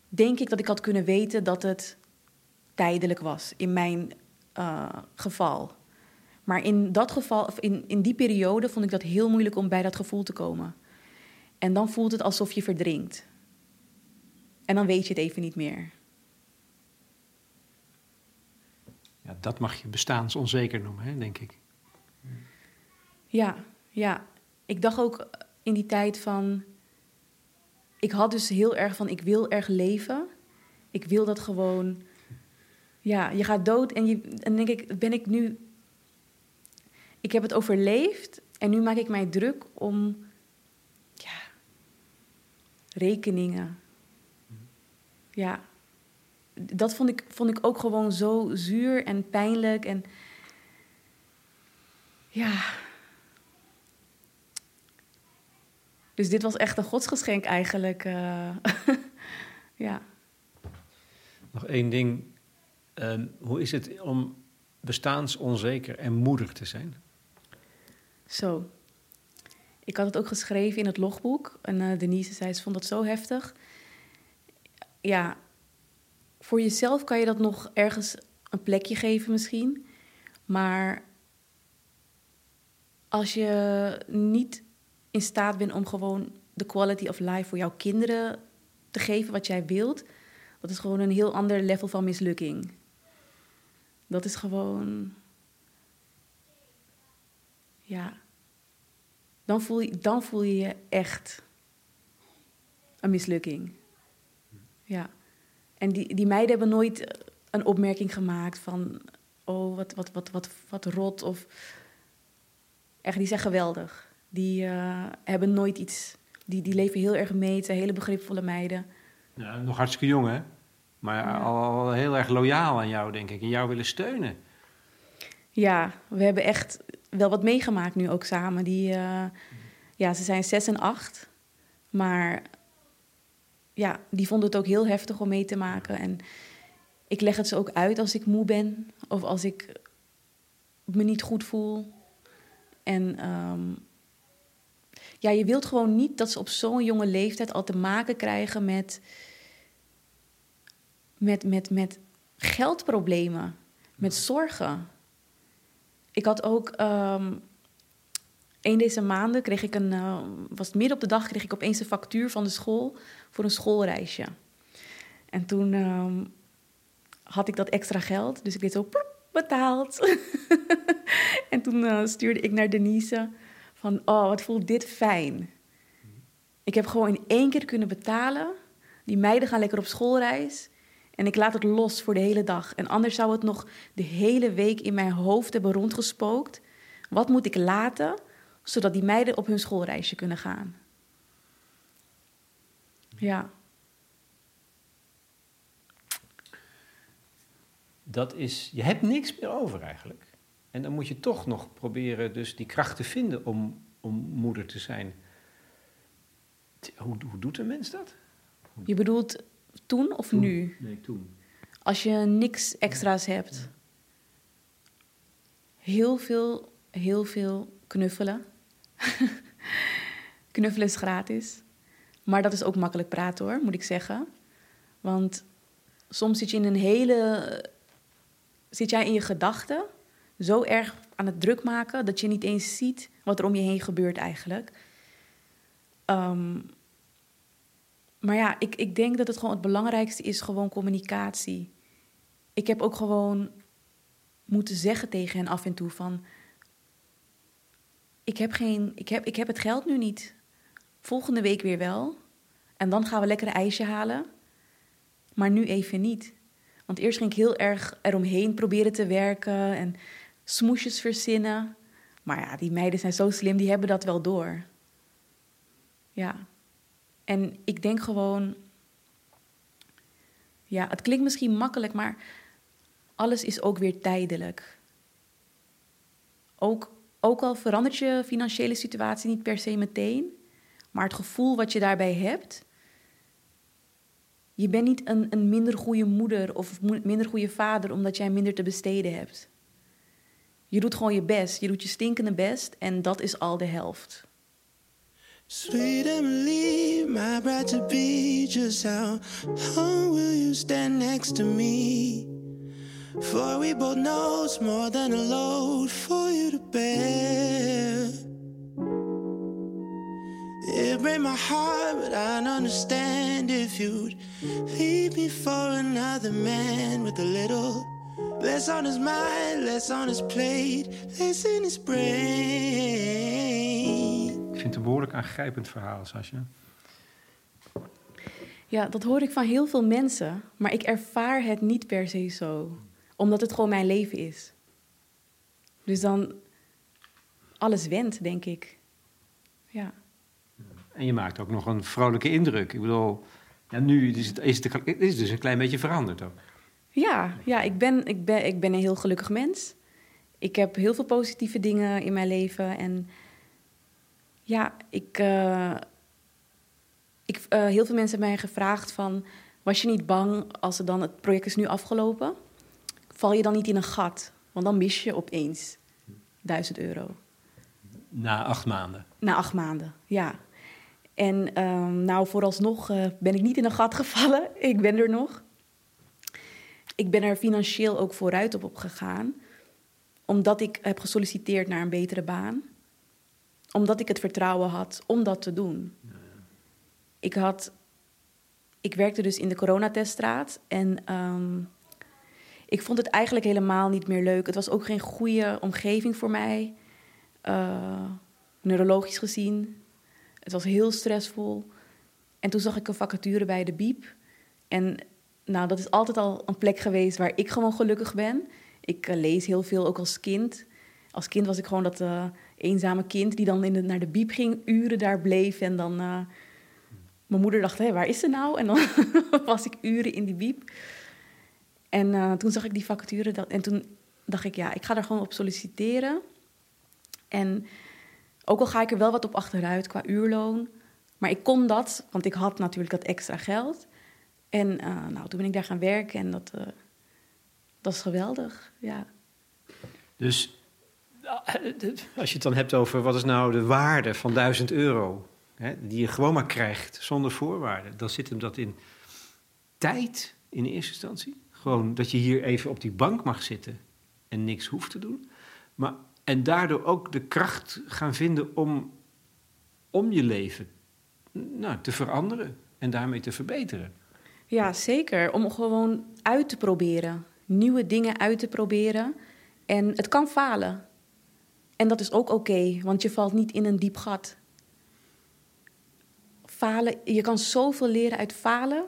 denk ik dat ik had kunnen weten dat het tijdelijk was in mijn uh, geval. Maar in dat geval, of in, in die periode, vond ik dat heel moeilijk om bij dat gevoel te komen. En dan voelt het alsof je verdrinkt. En dan weet je het even niet meer. Ja, dat mag je bestaansonzeker noemen, hè, denk ik. Ja, ja. Ik dacht ook in die tijd van. Ik had dus heel erg van: ik wil erg leven. Ik wil dat gewoon. Ja, je gaat dood en, je, en denk ik: ben ik nu. Ik heb het overleefd en nu maak ik mij druk om. Ja. Rekeningen. Ja. Dat vond ik, vond ik ook gewoon zo zuur en pijnlijk. En ja, Dus dit was echt een godsgeschenk eigenlijk. Uh, ja. Nog één ding. Uh, hoe is het om bestaansonzeker en moedig te zijn? Zo. Ik had het ook geschreven in het logboek. En uh, Denise zei, ze vond dat zo heftig. Ja, voor jezelf kan je dat nog ergens een plekje geven misschien. Maar als je niet in staat bent om gewoon de quality of life voor jouw kinderen te geven wat jij wilt, dat is gewoon een heel ander level van mislukking. Dat is gewoon. Ja. Dan voel je, dan voel je je echt een mislukking. Ja. En die, die meiden hebben nooit een opmerking gemaakt van. Oh, wat, wat, wat, wat, wat rot. Of. Echt, die zijn geweldig die uh, hebben nooit iets. Die, die leven heel erg mee. Het zijn hele begripvolle meiden. Ja, nog hartstikke jong, hè? Maar al heel erg loyaal aan jou, denk ik. En jou willen steunen. Ja, we hebben echt wel wat meegemaakt nu ook samen. Die, uh, ja, ze zijn zes en acht. Maar ja, die vonden het ook heel heftig om mee te maken. En ik leg het ze ook uit als ik moe ben. Of als ik me niet goed voel. En um, ja, je wilt gewoon niet dat ze op zo'n jonge leeftijd al te maken krijgen met, met, met, met geldproblemen, met zorgen. Ik had ook um, een deze maanden kreeg ik een, uh, was midden op de dag kreeg ik opeens een factuur van de school voor een schoolreisje. En toen um, had ik dat extra geld, dus ik deed zo betaald. en toen uh, stuurde ik naar Denise van, oh, wat voelt dit fijn. Ik heb gewoon in één keer kunnen betalen. Die meiden gaan lekker op schoolreis. En ik laat het los voor de hele dag. En anders zou het nog de hele week in mijn hoofd hebben rondgespookt. Wat moet ik laten, zodat die meiden op hun schoolreisje kunnen gaan? Ja. Dat is, je hebt niks meer over eigenlijk. En dan moet je toch nog proberen dus die kracht te vinden om, om moeder te zijn. Hoe, hoe doet een mens dat? Je bedoelt toen of nu? Nee, toen. Als je niks extra's hebt. Heel veel, heel veel knuffelen. knuffelen is gratis. Maar dat is ook makkelijk praten hoor, moet ik zeggen. Want soms zit je in een hele. Zit jij in je gedachten zo erg aan het druk maken dat je niet eens ziet wat er om je heen gebeurt eigenlijk. Ehm, maar ja, ik, ik denk dat het gewoon het belangrijkste is gewoon communicatie. Ik heb ook gewoon moeten zeggen tegen hen af en toe van... Ik heb, geen, ik heb, ik heb het geld nu niet. Volgende week weer wel. En dan gaan we lekker een ijsje halen. Maar nu even niet. Want eerst ging ik heel erg eromheen proberen te werken en smoesjes verzinnen. Maar ja, die meiden zijn zo slim, die hebben dat wel door. Ja. En ik denk gewoon. Ja, het klinkt misschien makkelijk, maar alles is ook weer tijdelijk. Ook, ook al verandert je financiële situatie niet per se meteen, maar het gevoel wat je daarbij hebt. Je bent niet een, een minder goede moeder of minder goede vader omdat jij minder te besteden hebt. Je doet gewoon je best. Je doet je stinkende best en dat is al de helft. Sweet Emily, my bride to be, just how will you stand next to me? For we both know it's more than a load for you to bear. It break my heart, but I understand if you'd leave me for another man with a little less on his mind, less on his plate, less in his brain. Ik vind het een behoorlijk aangrijpend verhaal, Sascha. Ja, dat hoor ik van heel veel mensen, maar ik ervaar het niet per se zo omdat het gewoon mijn leven is. Dus dan alles wendt, denk ik. Ja. En je maakt ook nog een vrolijke indruk. Ik bedoel, ja, nu is het, is, het, is dus een klein beetje veranderd ook. Ja, ja ik, ben, ik, ben, ik ben een heel gelukkig mens. Ik heb heel veel positieve dingen in mijn leven. En ja, ik, uh, ik, uh, heel veel mensen hebben mij gevraagd van... was je niet bang als er dan het project is nu afgelopen val je dan niet in een gat? Want dan mis je opeens 1000 euro. Na acht maanden? Na acht maanden, ja. En um, nou, vooralsnog uh, ben ik niet in een gat gevallen. Ik ben er nog. Ik ben er financieel ook vooruit op, op gegaan. Omdat ik heb gesolliciteerd naar een betere baan. Omdat ik het vertrouwen had om dat te doen. Ik had... Ik werkte dus in de coronateststraat. En um, ik vond het eigenlijk helemaal niet meer leuk. Het was ook geen goede omgeving voor mij, uh, neurologisch gezien. Het was heel stressvol. En toen zag ik een vacature bij de Biep. En nou, dat is altijd al een plek geweest waar ik gewoon gelukkig ben. Ik uh, lees heel veel, ook als kind. Als kind was ik gewoon dat uh, eenzame kind die dan in naar de Biep ging, uren daar bleef. En dan... mijn moeder dacht, hé, waar is ze nou? En dan was ik uren in die Biep. En uh, toen zag ik die vacature en toen dacht ik, ja, ik ga er gewoon op solliciteren. En ook al ga ik er wel wat op achteruit qua uurloon, maar ik kon dat, want ik had natuurlijk dat extra geld. En uh, nou, toen ben ik daar gaan werken en dat, uh, dat is geweldig, ja. Dus als je het dan hebt over wat is nou de waarde van 1000 euro, hè, die je gewoon maar krijgt zonder voorwaarden, dan zit hem dat in tijd in eerste instantie. Gewoon dat je hier even op die bank mag zitten en niks hoeft te doen. Maar, en daardoor ook de kracht gaan vinden om, om je leven nou, te veranderen en daarmee te verbeteren. Ja, zeker. Om gewoon uit te proberen. Nieuwe dingen uit te proberen. En het kan falen. En dat is ook oké, want je valt niet in een diep gat. Falen, je kan zoveel leren uit falen.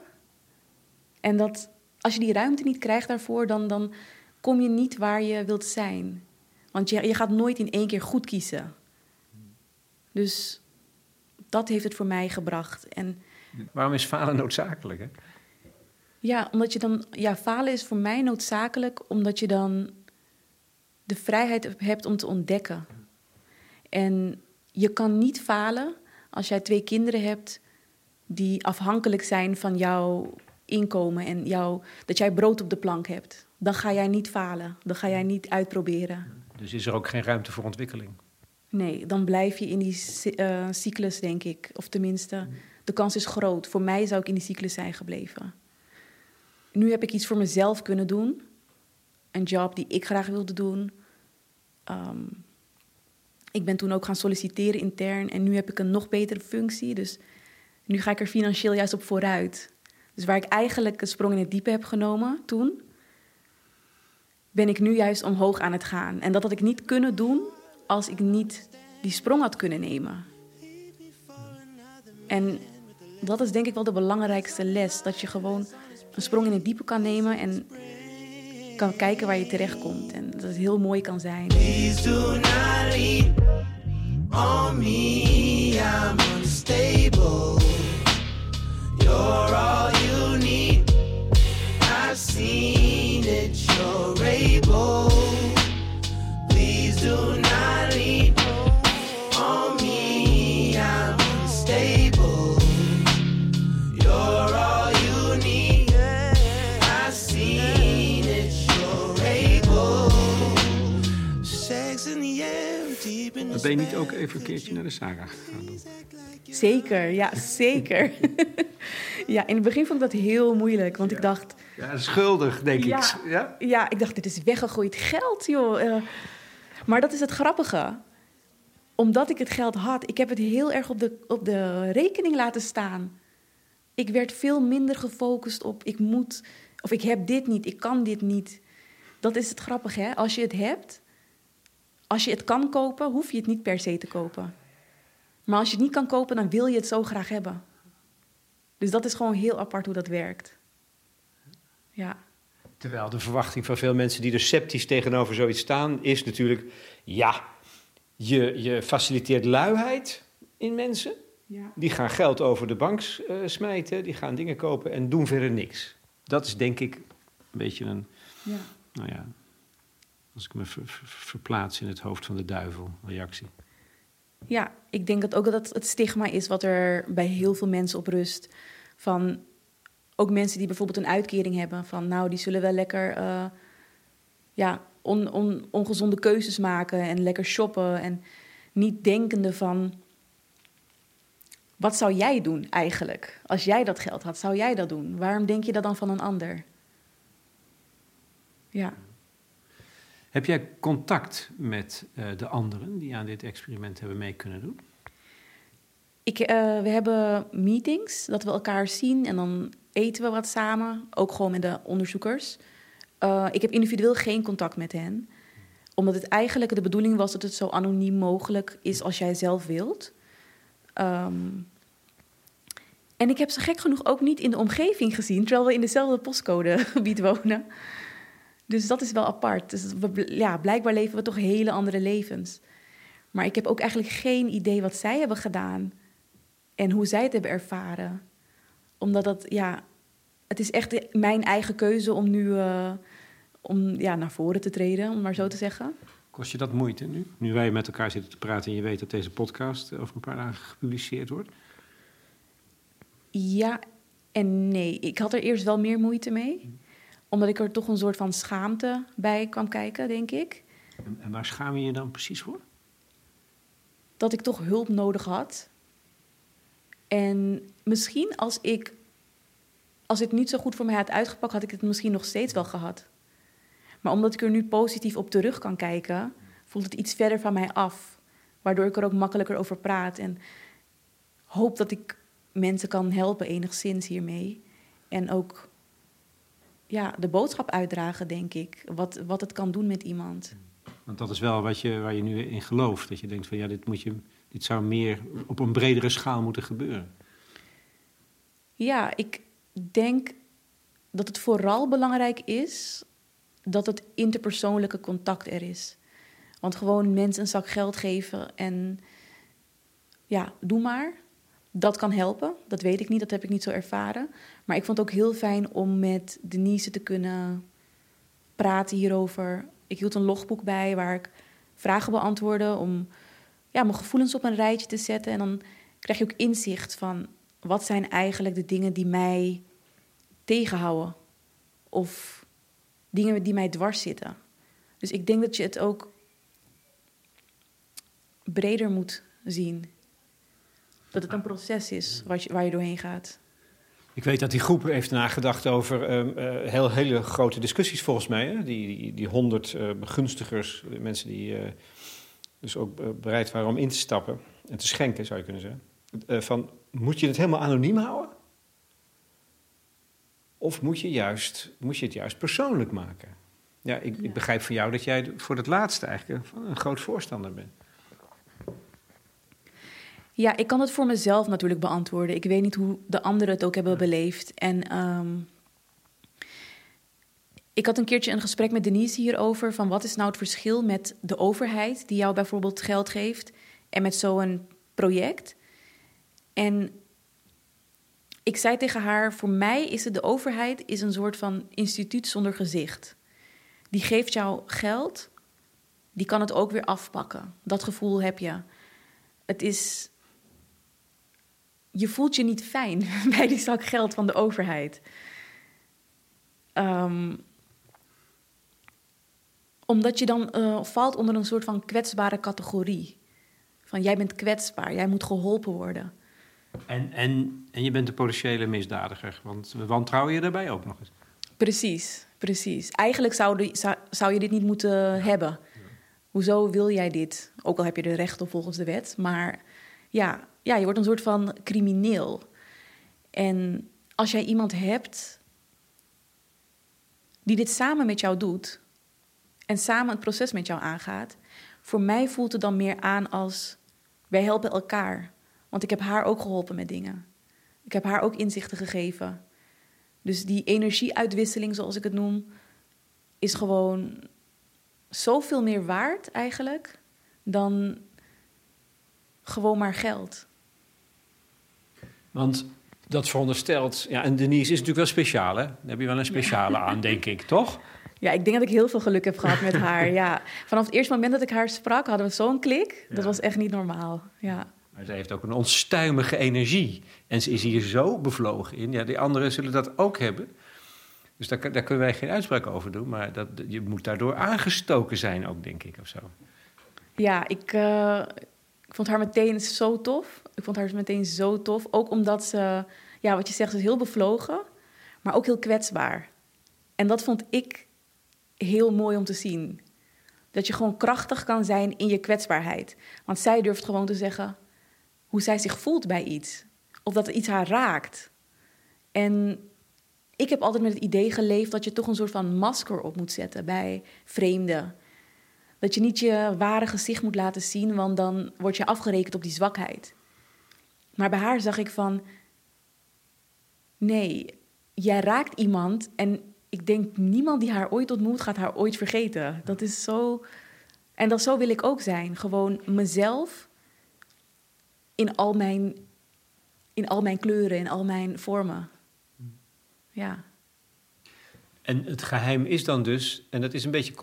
En dat, als je die ruimte niet krijgt daarvoor, dan, dan kom je niet waar je wilt zijn. Want je, je gaat nooit in één keer goed kiezen. Dus dat heeft het voor mij gebracht. En, Waarom is falen noodzakelijk? Hè? Ja, omdat je dan. Ja, falen is voor mij noodzakelijk omdat je dan de vrijheid hebt om te ontdekken. En je kan niet falen als jij twee kinderen hebt die afhankelijk zijn van jouw inkomen en jou, dat jij brood op de plank hebt. Dan ga jij niet falen. Dan ga jij niet uitproberen. Dus is er ook geen ruimte voor ontwikkeling? Nee, dan blijf je in die uh, cyclus, denk ik. Of tenminste, de kans is groot. Voor mij zou ik in die cyclus zijn gebleven. Nu heb ik iets voor mezelf kunnen doen. Een job die ik graag wilde doen. ehm, ik ben toen ook gaan solliciteren intern en nu heb ik een nog betere functie. Dus nu ga ik er financieel juist op vooruit. Dus waar ik eigenlijk een sprong in het diepe heb genomen toen, ben ik nu juist omhoog aan het gaan. En dat had ik niet kunnen doen als ik niet die sprong had kunnen nemen. En dat is denk ik wel de belangrijkste les. Dat je gewoon een sprong in het diepe kan nemen en kan kijken waar je terecht komt. En dat het heel mooi kan zijn. Me, I'm unstable. Ben je niet ook even een keertje naar de saga gegaan? Zeker, ja, zeker. ja, in het begin vond ik dat heel moeilijk, want ik dacht... Ja, schuldig, denk Ja. ik. Ja? Ja, ik dacht, dit is weggegooid geld, joh. Eh, maar dat is het grappige. Omdat ik het geld had, ik heb het heel erg op de, op de rekening laten staan. Ik werd veel minder gefocust op, ik moet, of ik heb dit niet, ik kan dit niet. Dat is het grappige, hè? Als je het hebt, als je het kan kopen, hoef je het niet per se te kopen. Maar als je het niet kan kopen, dan wil je het zo graag hebben. Dus dat is gewoon heel apart hoe dat werkt. Ja. Terwijl de verwachting van veel mensen die er sceptisch tegenover zoiets staan, is natuurlijk: ja, je, je faciliteert luiheid in mensen. ja. Die gaan geld over de bank eh, smijten, die gaan dingen kopen en doen verder niks. Dat is denk ik een beetje een, ja. nou ja, als ik me ver- ver- verplaats in het hoofd van de duivel, reactie. Ja, ik denk dat ook dat het stigma is wat er bij heel veel mensen op rust. Van ook mensen die bijvoorbeeld een uitkering hebben. Van nou, die zullen wel lekker eh, ja, on, on- ongezonde keuzes maken en lekker shoppen. En niet denkende van, wat zou jij doen eigenlijk? Als jij dat geld had, zou jij dat doen? Waarom denk je dat dan van een ander? Ja. Heb jij contact met eh, de anderen die aan dit experiment hebben mee kunnen doen? Ik, eh, we hebben meetings, dat we elkaar zien en dan eten we wat samen. Ook gewoon met de onderzoekers. Eh, ik heb individueel geen contact met hen. Omdat het eigenlijk de bedoeling was dat het zo anoniem mogelijk is als jij zelf wilt. Ehm, en ik heb ze gek genoeg ook niet in de omgeving gezien, terwijl we in dezelfde postcodegebied wonen. Dus dat is wel apart. Dus we, ja, blijkbaar leven we toch hele andere levens. Maar ik heb ook eigenlijk geen idee wat zij hebben gedaan en hoe zij het hebben ervaren. Omdat dat, ja, het is echt mijn eigen keuze om nu eh, om, ja, naar voren te treden, om maar zo te zeggen. Kost je dat moeite nu? Nu wij met elkaar zitten te praten en je weet dat deze podcast over een paar dagen gepubliceerd wordt. Ja en nee. Ik had er eerst wel meer moeite mee. Omdat ik er toch een soort van schaamte bij kwam kijken, denk ik. En, en waar schaam je je dan precies voor? Dat ik toch hulp nodig had. En misschien als ik... Als het niet zo goed voor mij had uitgepakt, had ik het misschien nog steeds wel gehad. Maar omdat ik er nu positief op terug kan kijken, voelt het iets verder van mij af. Waardoor ik er ook makkelijker over praat. En hoop dat ik mensen kan helpen enigszins hiermee. En ook ja, de boodschap uitdragen, denk ik. Wat, wat het kan doen met iemand. Want dat is wel wat je, waar je nu in gelooft. Dat je denkt van ja, dit, moet je, dit zou meer op een bredere schaal moeten gebeuren. Ja, ik denk dat het vooral belangrijk is dat het interpersoonlijke contact er is. Want gewoon mensen een zak geld geven en ja, doe maar. Dat kan helpen. Dat weet ik niet, dat heb ik niet zo ervaren. Maar ik vond het ook heel fijn om met Denise te kunnen praten hierover. Ik hield een logboek bij waar ik vragen beantwoordde om ja, mijn gevoelens op een rijtje te zetten. En dan krijg je ook inzicht van wat zijn eigenlijk de dingen die mij tegenhouden. Of dingen die mij dwars zitten. Dus ik denk dat je het ook breder moet zien. Dat het een proces is waar je doorheen gaat. Ik weet dat die groep heeft nagedacht over ehm, eh, heel, hele grote discussies volgens mij. Hè? Die, die, die honderd uh, begunstigers, mensen die uh, dus ook bereid waren om in te stappen en te schenken, zou je kunnen zeggen. van, moet je het helemaal anoniem houden? Of moet je, juist, moet je het juist persoonlijk maken? Ja ik, ja. ik begrijp van jou dat jij voor het laatste eigenlijk een groot voorstander bent. Ja, ik kan het voor mezelf natuurlijk beantwoorden. Ik weet niet hoe de anderen het ook hebben beleefd. En um, ik had een keertje een gesprek met Denise hierover... van wat is nou het verschil met de overheid... die jou bijvoorbeeld geld geeft... en met zo'n project. En ik zei tegen haar... voor mij is het de overheid is een soort van instituut zonder gezicht. Die geeft jou geld, die kan het ook weer afpakken. Dat gevoel heb je. Het is je voelt je niet fijn bij die zak geld van de overheid. Um, omdat je dan uh, valt onder een soort van kwetsbare categorie. Van jij bent kwetsbaar, jij moet geholpen worden. En, en, en je bent de potentiële misdadiger, want we wantrouwen je daarbij ook nog eens. Precies, precies. Eigenlijk zou, zou, zou je dit niet moeten hebben. Hoezo wil jij dit? Ook al heb je er recht op volgens de wet. Maar ja, ja, je wordt een soort van crimineel. En als jij iemand hebt die dit samen met jou doet en samen het proces met jou aangaat, voor mij voelt het dan meer aan als wij helpen elkaar. Want ik heb haar ook geholpen met dingen. Ik heb haar ook inzichten gegeven. Dus die energieuitwisseling, zoals ik het noem, is gewoon zoveel meer waard eigenlijk dan gewoon maar geld. Want dat veronderstelt, ja, en Denise is natuurlijk wel speciaal, hè? Daar heb je wel een speciale aan, denk ik, toch? Ja, ik denk dat ik heel veel geluk heb gehad met haar. Ja. Vanaf het eerste moment dat ik haar sprak, hadden we zo'n klik. Dat was echt niet normaal. Ja. Maar ze heeft ook een onstuimige energie. En ze is hier zo bevlogen in. Ja, die anderen zullen dat ook hebben. Dus daar, daar kunnen wij geen uitspraak over doen. Maar dat, je moet daardoor aangestoken zijn ook, denk ik, of zo. Ja, ik, uh, ik vond haar meteen zo tof. Ik vond haar meteen zo tof. Ook omdat ze, ja, wat je zegt, is heel bevlogen, maar ook heel kwetsbaar. En dat vond ik heel mooi om te zien. Dat je gewoon krachtig kan zijn in je kwetsbaarheid. Want zij durft gewoon te zeggen hoe zij zich voelt bij iets. Of dat iets haar raakt. En ik heb altijd met het idee geleefd dat je toch een soort van masker op moet zetten bij vreemden. Dat je niet je ware gezicht moet laten zien, want dan word je afgerekend op die zwakheid. Maar bij haar zag ik van, nee, jij raakt iemand en ik denk niemand die haar ooit ontmoet gaat haar ooit vergeten. Dat is zo, en dat zo wil ik ook zijn. Gewoon mezelf in al mijn, in al mijn kleuren, in al mijn vormen. Ja. En het geheim is dan dus, en dat is een beetje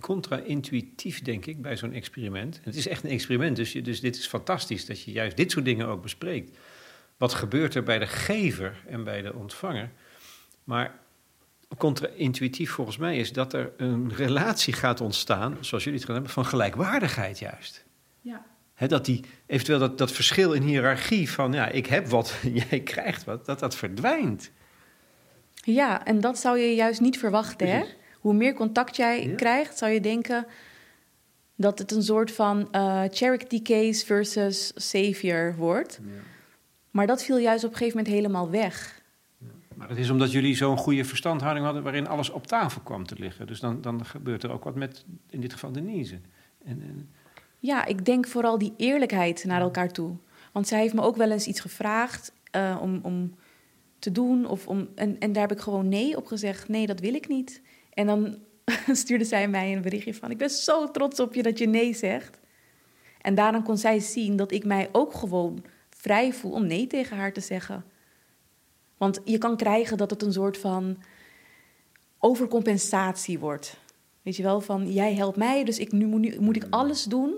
contra-intuïtief, denk ik, bij zo'n experiment. het is echt een experiment, dus, je, dus dit is fantastisch dat je juist dit soort dingen ook bespreekt. Wat gebeurt er bij de gever en bij de ontvanger? Maar contra-intuïtief volgens mij is dat er een relatie gaat ontstaan, zoals jullie het gaan hebben, van gelijkwaardigheid juist. Ja. dat die, eventueel dat, dat verschil in hiërarchie van, ja, ik heb wat, jij krijgt wat, dat dat verdwijnt. Ja, en dat zou je juist niet verwachten. Hè? Hoe meer contact jij krijgt, zou je denken dat het een soort van uh, charity case versus savior wordt. Ja. Maar dat viel juist op een gegeven moment helemaal weg. Maar het is omdat jullie zo'n goede verstandhouding hadden waarin alles op tafel kwam te liggen. Dus dan, dan gebeurt er ook wat met, in dit geval, Denise. En, en... Ja, ik denk vooral die eerlijkheid naar elkaar toe. Want zij heeft me ook wel eens iets gevraagd uh, om, om te doen. Of om, en, en daar heb ik gewoon nee op gezegd. Nee, dat wil ik niet. En dan stuurde zij mij een berichtje van... ik ben zo trots op je dat je nee zegt. En daarna kon zij zien dat ik mij ook gewoon vrij voel... om nee tegen haar te zeggen. Want je kan krijgen dat het een soort van overcompensatie wordt. Weet je wel, van jij helpt mij, dus ik, nu, moet, nu moet ik alles doen...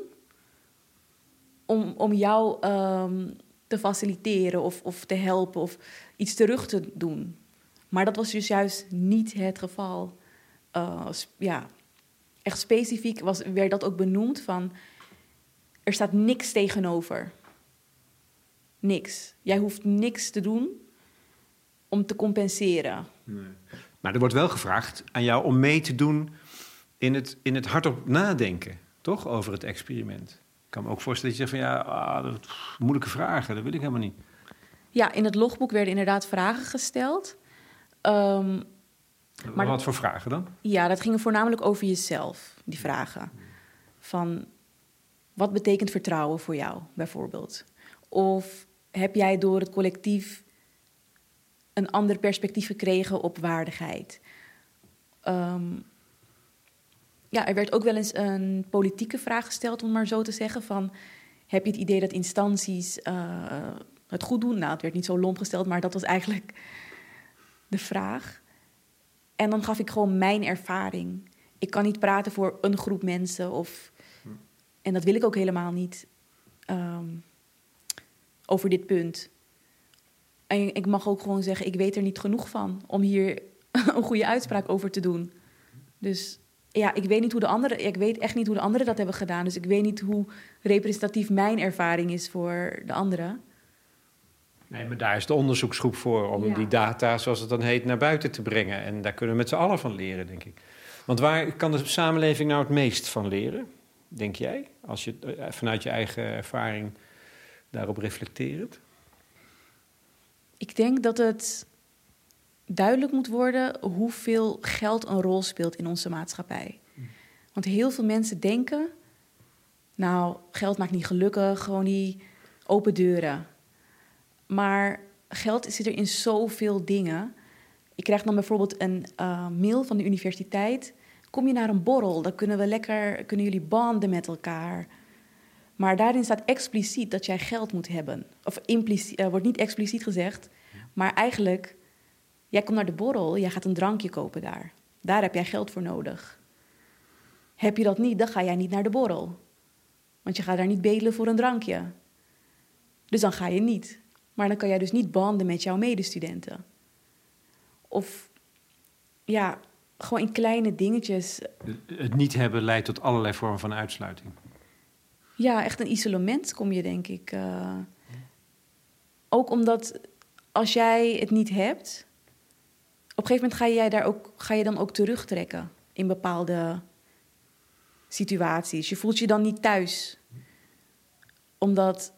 om, om jou um, te faciliteren of, of te helpen of iets terug te doen. Maar dat was dus juist niet het geval. Uh, ja, echt specifiek was, werd dat ook benoemd van... er staat niks tegenover. Niks. Jij hoeft niks te doen om te compenseren. Nee. Maar er wordt wel gevraagd aan jou om mee te doen in het, in het hardop nadenken, toch? Over het experiment. Ik kan me ook voorstellen dat je zegt van ja, ah, dat, moeilijke vragen, dat wil ik helemaal niet. Ja, in het logboek werden inderdaad vragen gesteld. Um, maar wat voor vragen dan? Ja, dat ging voornamelijk over jezelf, die vragen. Van wat betekent vertrouwen voor jou, bijvoorbeeld? Of heb jij door het collectief een ander perspectief gekregen op waardigheid? Um, ja, er werd ook wel eens een politieke vraag gesteld, om maar zo te zeggen. Van, heb je het idee dat instanties uh, het goed doen? Nou, het werd niet zo lomp gesteld, maar dat was eigenlijk de vraag. En dan gaf ik gewoon mijn ervaring. Ik kan niet praten voor een groep mensen of... En dat wil ik ook helemaal niet um, over dit punt. En ik mag ook gewoon zeggen, ik weet er niet genoeg van om hier een goede uitspraak over te doen. Dus ja, ik weet niet hoe de anderen, ik weet echt niet hoe de anderen dat hebben gedaan. Dus ik weet niet hoe representatief mijn ervaring is voor de anderen. Nee, maar daar is de onderzoeksgroep voor om die data, zoals het dan heet, naar buiten te brengen. En daar kunnen we met z'n allen van leren, denk ik. Want waar kan de samenleving nou het meest van leren, denk jij? Als je eh, vanuit je eigen ervaring daarop reflecteert? Ik denk dat het duidelijk moet worden hoeveel geld een rol speelt in onze maatschappij. Want heel veel mensen denken, nou, geld maakt niet gelukkig, gewoon die open deuren. Maar geld zit er in zoveel dingen. Ik krijg dan bijvoorbeeld een uh, mail van de universiteit. Kom je naar een borrel, dan kunnen we lekker, kunnen jullie banden met elkaar. Maar daarin staat expliciet dat jij geld moet hebben. Of impliciet, uh, wordt niet expliciet gezegd, maar eigenlijk Jij komt naar de borrel, jij gaat een drankje kopen daar. Daar heb jij geld voor nodig. Heb je dat niet, dan ga jij niet naar de borrel. Want je gaat daar niet bedelen voor een drankje. Dus dan ga je niet. Maar dan kan jij dus niet banden met jouw medestudenten. Of ja, gewoon in kleine dingetjes. Het niet hebben leidt tot allerlei vormen van uitsluiting. Ja, echt een isolement kom je, denk ik. Uh, ook omdat als jij het niet hebt, op een gegeven moment ga, jij daar ook, ga je dan ook terugtrekken in bepaalde situaties. Je voelt je dan niet thuis. Omdat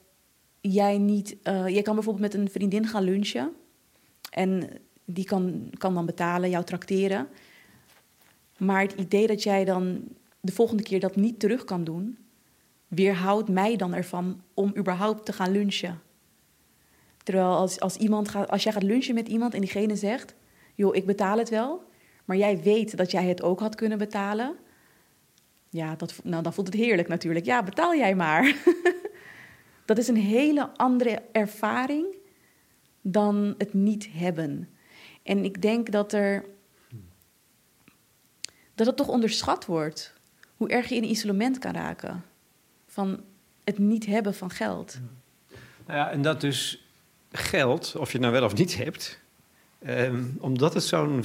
jij niet. Uh, jij kan bijvoorbeeld met een vriendin gaan lunchen. En die kan, kan dan betalen, jou trakteren. Maar het idee dat jij dan de volgende keer dat niet terug kan doen, weerhoudt mij dan ervan om überhaupt te gaan lunchen. Terwijl als, als, iemand gaat, als jij gaat lunchen met iemand en diegene zegt: joh, ik betaal het wel, maar jij weet dat jij het ook had kunnen betalen. Ja, dat, nou, dan voelt het heerlijk natuurlijk. Ja, betaal jij maar. dat is een hele andere ervaring dan het niet hebben. En ik denk dat er. dat het toch onderschat wordt. Hoe erg je in isolement kan raken. Van het niet hebben van geld. Ja, en dat dus geld, of je het nou wel of niet hebt, Ehm, omdat het zo'n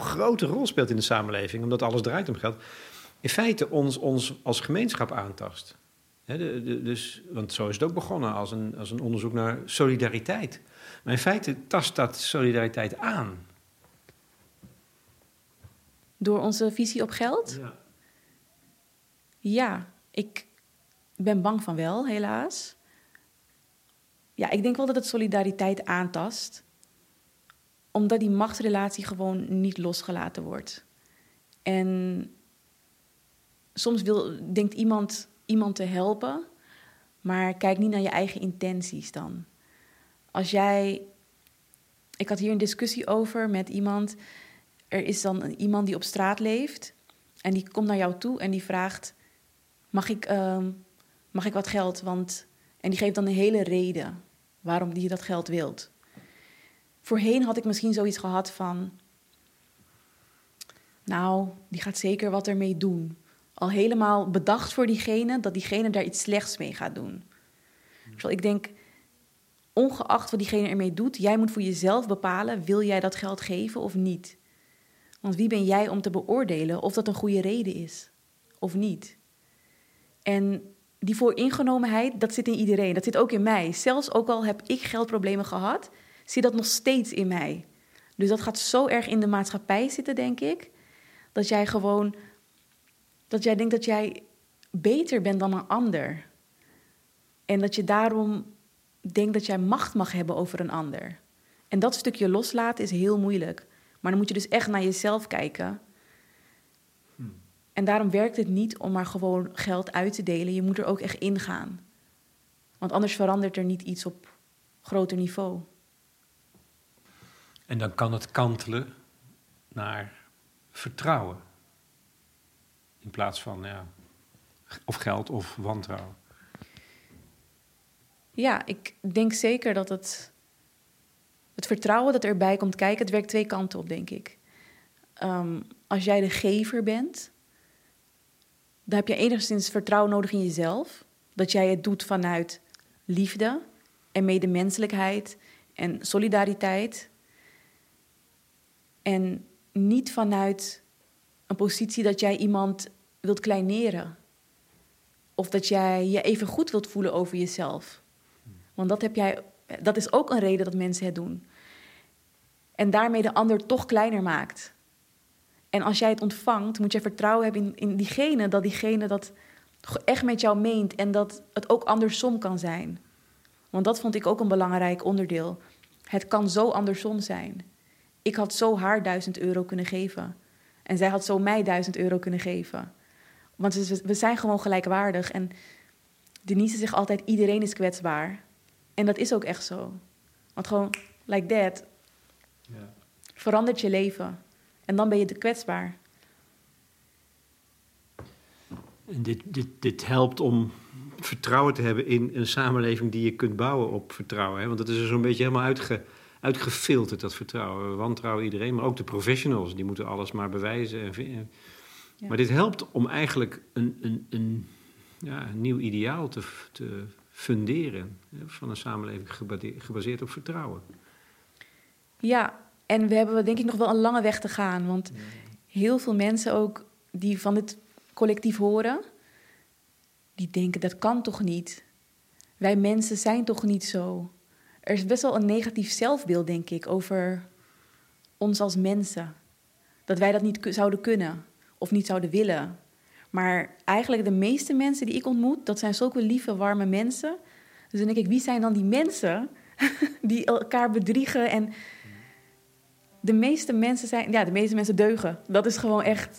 grote rol speelt in de samenleving, omdat alles draait om geld, in feite ons, ons als gemeenschap aantast. de, dus, want zo is het ook begonnen als een, als een onderzoek naar solidariteit. Maar in feite tast dat solidariteit aan. Door onze visie op geld? Ja. Ja, ik ben bang van wel, helaas. Ja, ik denk wel dat het solidariteit aantast omdat die machtsrelatie gewoon niet losgelaten wordt. En soms wil, denkt iemand iemand te helpen, maar kijk niet naar je eigen intenties dan. Als jij. Ik had hier een discussie over met iemand. Er is dan iemand die op straat leeft. En die komt naar jou toe en die vraagt: Mag ik, uh, mag ik wat geld? Want, en die geeft dan een hele reden waarom die dat geld wilt. Voorheen had ik misschien zoiets gehad van. Nou, die gaat zeker wat ermee doen. Al helemaal bedacht voor diegene dat diegene daar iets slechts mee gaat doen. Dus ik denk, ongeacht wat diegene ermee doet, jij moet voor jezelf bepalen: wil jij dat geld geven of niet? Want wie ben jij om te beoordelen of dat een goede reden is of niet? En die vooringenomenheid, dat zit in iedereen. Dat zit ook in mij. Zelfs ook al heb ik geldproblemen gehad, zie dat nog steeds in mij. Dus dat gaat zo erg in de maatschappij zitten, denk ik, dat jij gewoon, dat jij denkt dat jij beter bent dan een ander. En dat je daarom denkt dat jij macht mag hebben over een ander. En dat stukje loslaten is heel moeilijk. Maar dan moet je dus echt naar jezelf kijken. En daarom werkt het niet om maar gewoon geld uit te delen. Je moet er ook echt ingaan. Want anders verandert er niet iets op groter niveau. En dan kan het kantelen naar vertrouwen. In plaats van ja, of geld of wantrouwen. Ja, ik denk zeker dat het, het vertrouwen dat erbij komt kijken, het werkt twee kanten op, denk ik. Ehm, als jij de gever bent, dan heb je enigszins vertrouwen nodig in jezelf. Dat jij het doet vanuit liefde en medemenselijkheid en solidariteit. En niet vanuit een positie dat jij iemand wilt kleineren. Of dat jij je even goed wilt voelen over jezelf. Want dat, heb jij, dat is ook een reden dat mensen het doen. En daarmee de ander toch kleiner maakt. En als jij het ontvangt, moet je vertrouwen hebben in, in diegene, dat diegene dat echt met jou meent en dat het ook andersom kan zijn. Want dat vond ik ook een belangrijk onderdeel. Het kan zo andersom zijn. Ik had zo haar duizend euro kunnen geven. En zij had zo mij duizend euro kunnen geven. Want we zijn gewoon gelijkwaardig. En Denise zegt altijd: iedereen is kwetsbaar. En dat is ook echt zo. Want gewoon, like that, ja. verandert je leven. En dan ben je te kwetsbaar. En dit, dit, dit helpt om vertrouwen te hebben in een samenleving die je kunt bouwen op vertrouwen. Hè? Want dat is er zo'n beetje helemaal uitge, uitgefilterd, dat vertrouwen. We wantrouwen iedereen, maar ook de professionals. Die moeten alles maar bewijzen. En, ja. Maar dit helpt om eigenlijk een, een, een, ja, een nieuw ideaal te, te funderen. Van een samenleving gebaseerd op vertrouwen. Ja, en we hebben denk ik nog wel een lange weg te gaan. Want heel veel mensen ook die van dit collectief horen, die denken dat kan toch niet. Wij mensen zijn toch niet zo. Er is best wel een negatief zelfbeeld, denk ik, over ons als mensen. Dat wij dat niet zouden kunnen of niet zouden willen. Maar eigenlijk de meeste mensen die ik ontmoet, dat zijn zulke lieve, warme mensen. Dus dan denk ik, wie zijn dan die mensen die elkaar bedriegen en de meeste mensen zijn, ja, de meeste mensen deugen. Dat is gewoon echt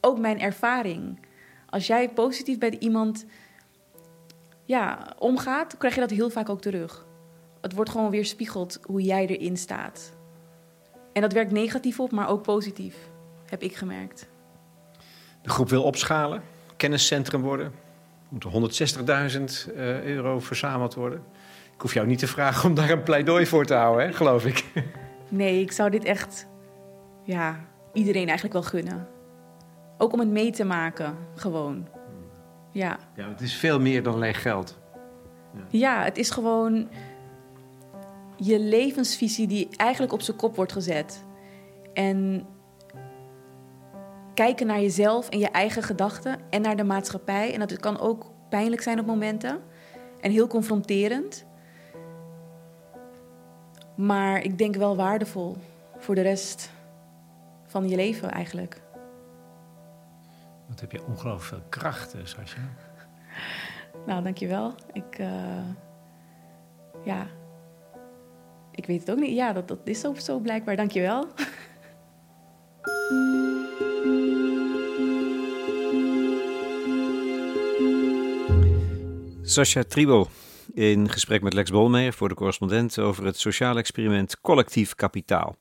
ook mijn ervaring. Als jij positief bij iemand ja, omgaat, krijg je dat heel vaak ook terug. Het wordt gewoon weer spiegeld hoe jij erin staat. En dat werkt negatief op, maar ook positief, heb ik gemerkt. De groep wil opschalen, kenniscentrum worden. Er moet 160.000 euro verzameld worden. Ik hoef jou niet te vragen om daar een pleidooi voor te houden, hè, geloof ik. Nee, ik zou dit echt, ja, iedereen eigenlijk wel gunnen. Ook om het mee te maken, gewoon. Ja. Ja, het is veel meer dan leeg geld. Ja, ja het is gewoon je levensvisie die eigenlijk op zijn kop wordt gezet. En kijken naar jezelf en je eigen gedachten en naar de maatschappij. En dat kan ook pijnlijk zijn op momenten en heel confronterend. Maar ik denk wel waardevol voor de rest van je leven eigenlijk. Wat heb je ongelooflijk veel kracht, eh, Sascha. nou, dankjewel. Ik, uh, ja, ik weet het ook niet. Ja, dat, dat is zo, zo blijkbaar. Dankjewel. Sascha Tribo, in gesprek met Lex Bolmeijer voor de correspondent over het sociaal experiment Collectief Kapitaal.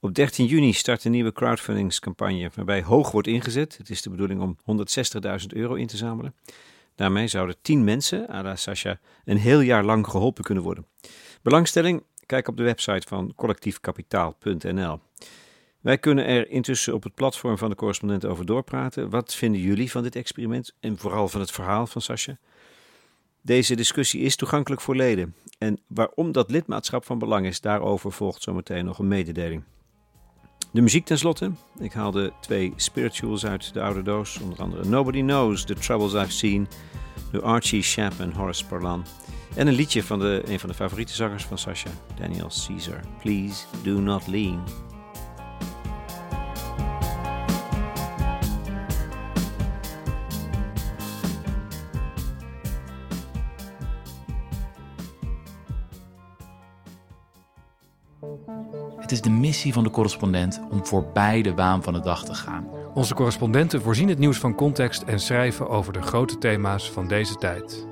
Op 13 juni start een nieuwe crowdfundingscampagne waarbij hoog wordt ingezet. Het is de bedoeling om 160.000 euro in te zamelen. Daarmee zouden 10 mensen, Ada Sascha, een heel jaar lang geholpen kunnen worden. Belangstelling? Kijk op de website van collectiefkapitaal.nl. Wij kunnen er intussen op het platform van de correspondent over doorpraten. Wat vinden jullie van dit experiment en vooral van het verhaal van Sascha? Deze discussie is toegankelijk voor leden. En waarom dat lidmaatschap van belang is, daarover volgt zometeen nog een mededeling. De muziek tenslotte. Ik haalde twee spirituals uit de oude doos. Onder andere Nobody Knows the Troubles I've Seen door Archie Shepp en Horace Parlan. En een liedje van de, een van de favoriete zangers van Sasha, Daniel Caesar. Please do not lean. Het is de missie van de correspondent om voorbij de waan van de dag te gaan. Onze correspondenten voorzien het nieuws van context en schrijven over de grote thema's van deze tijd.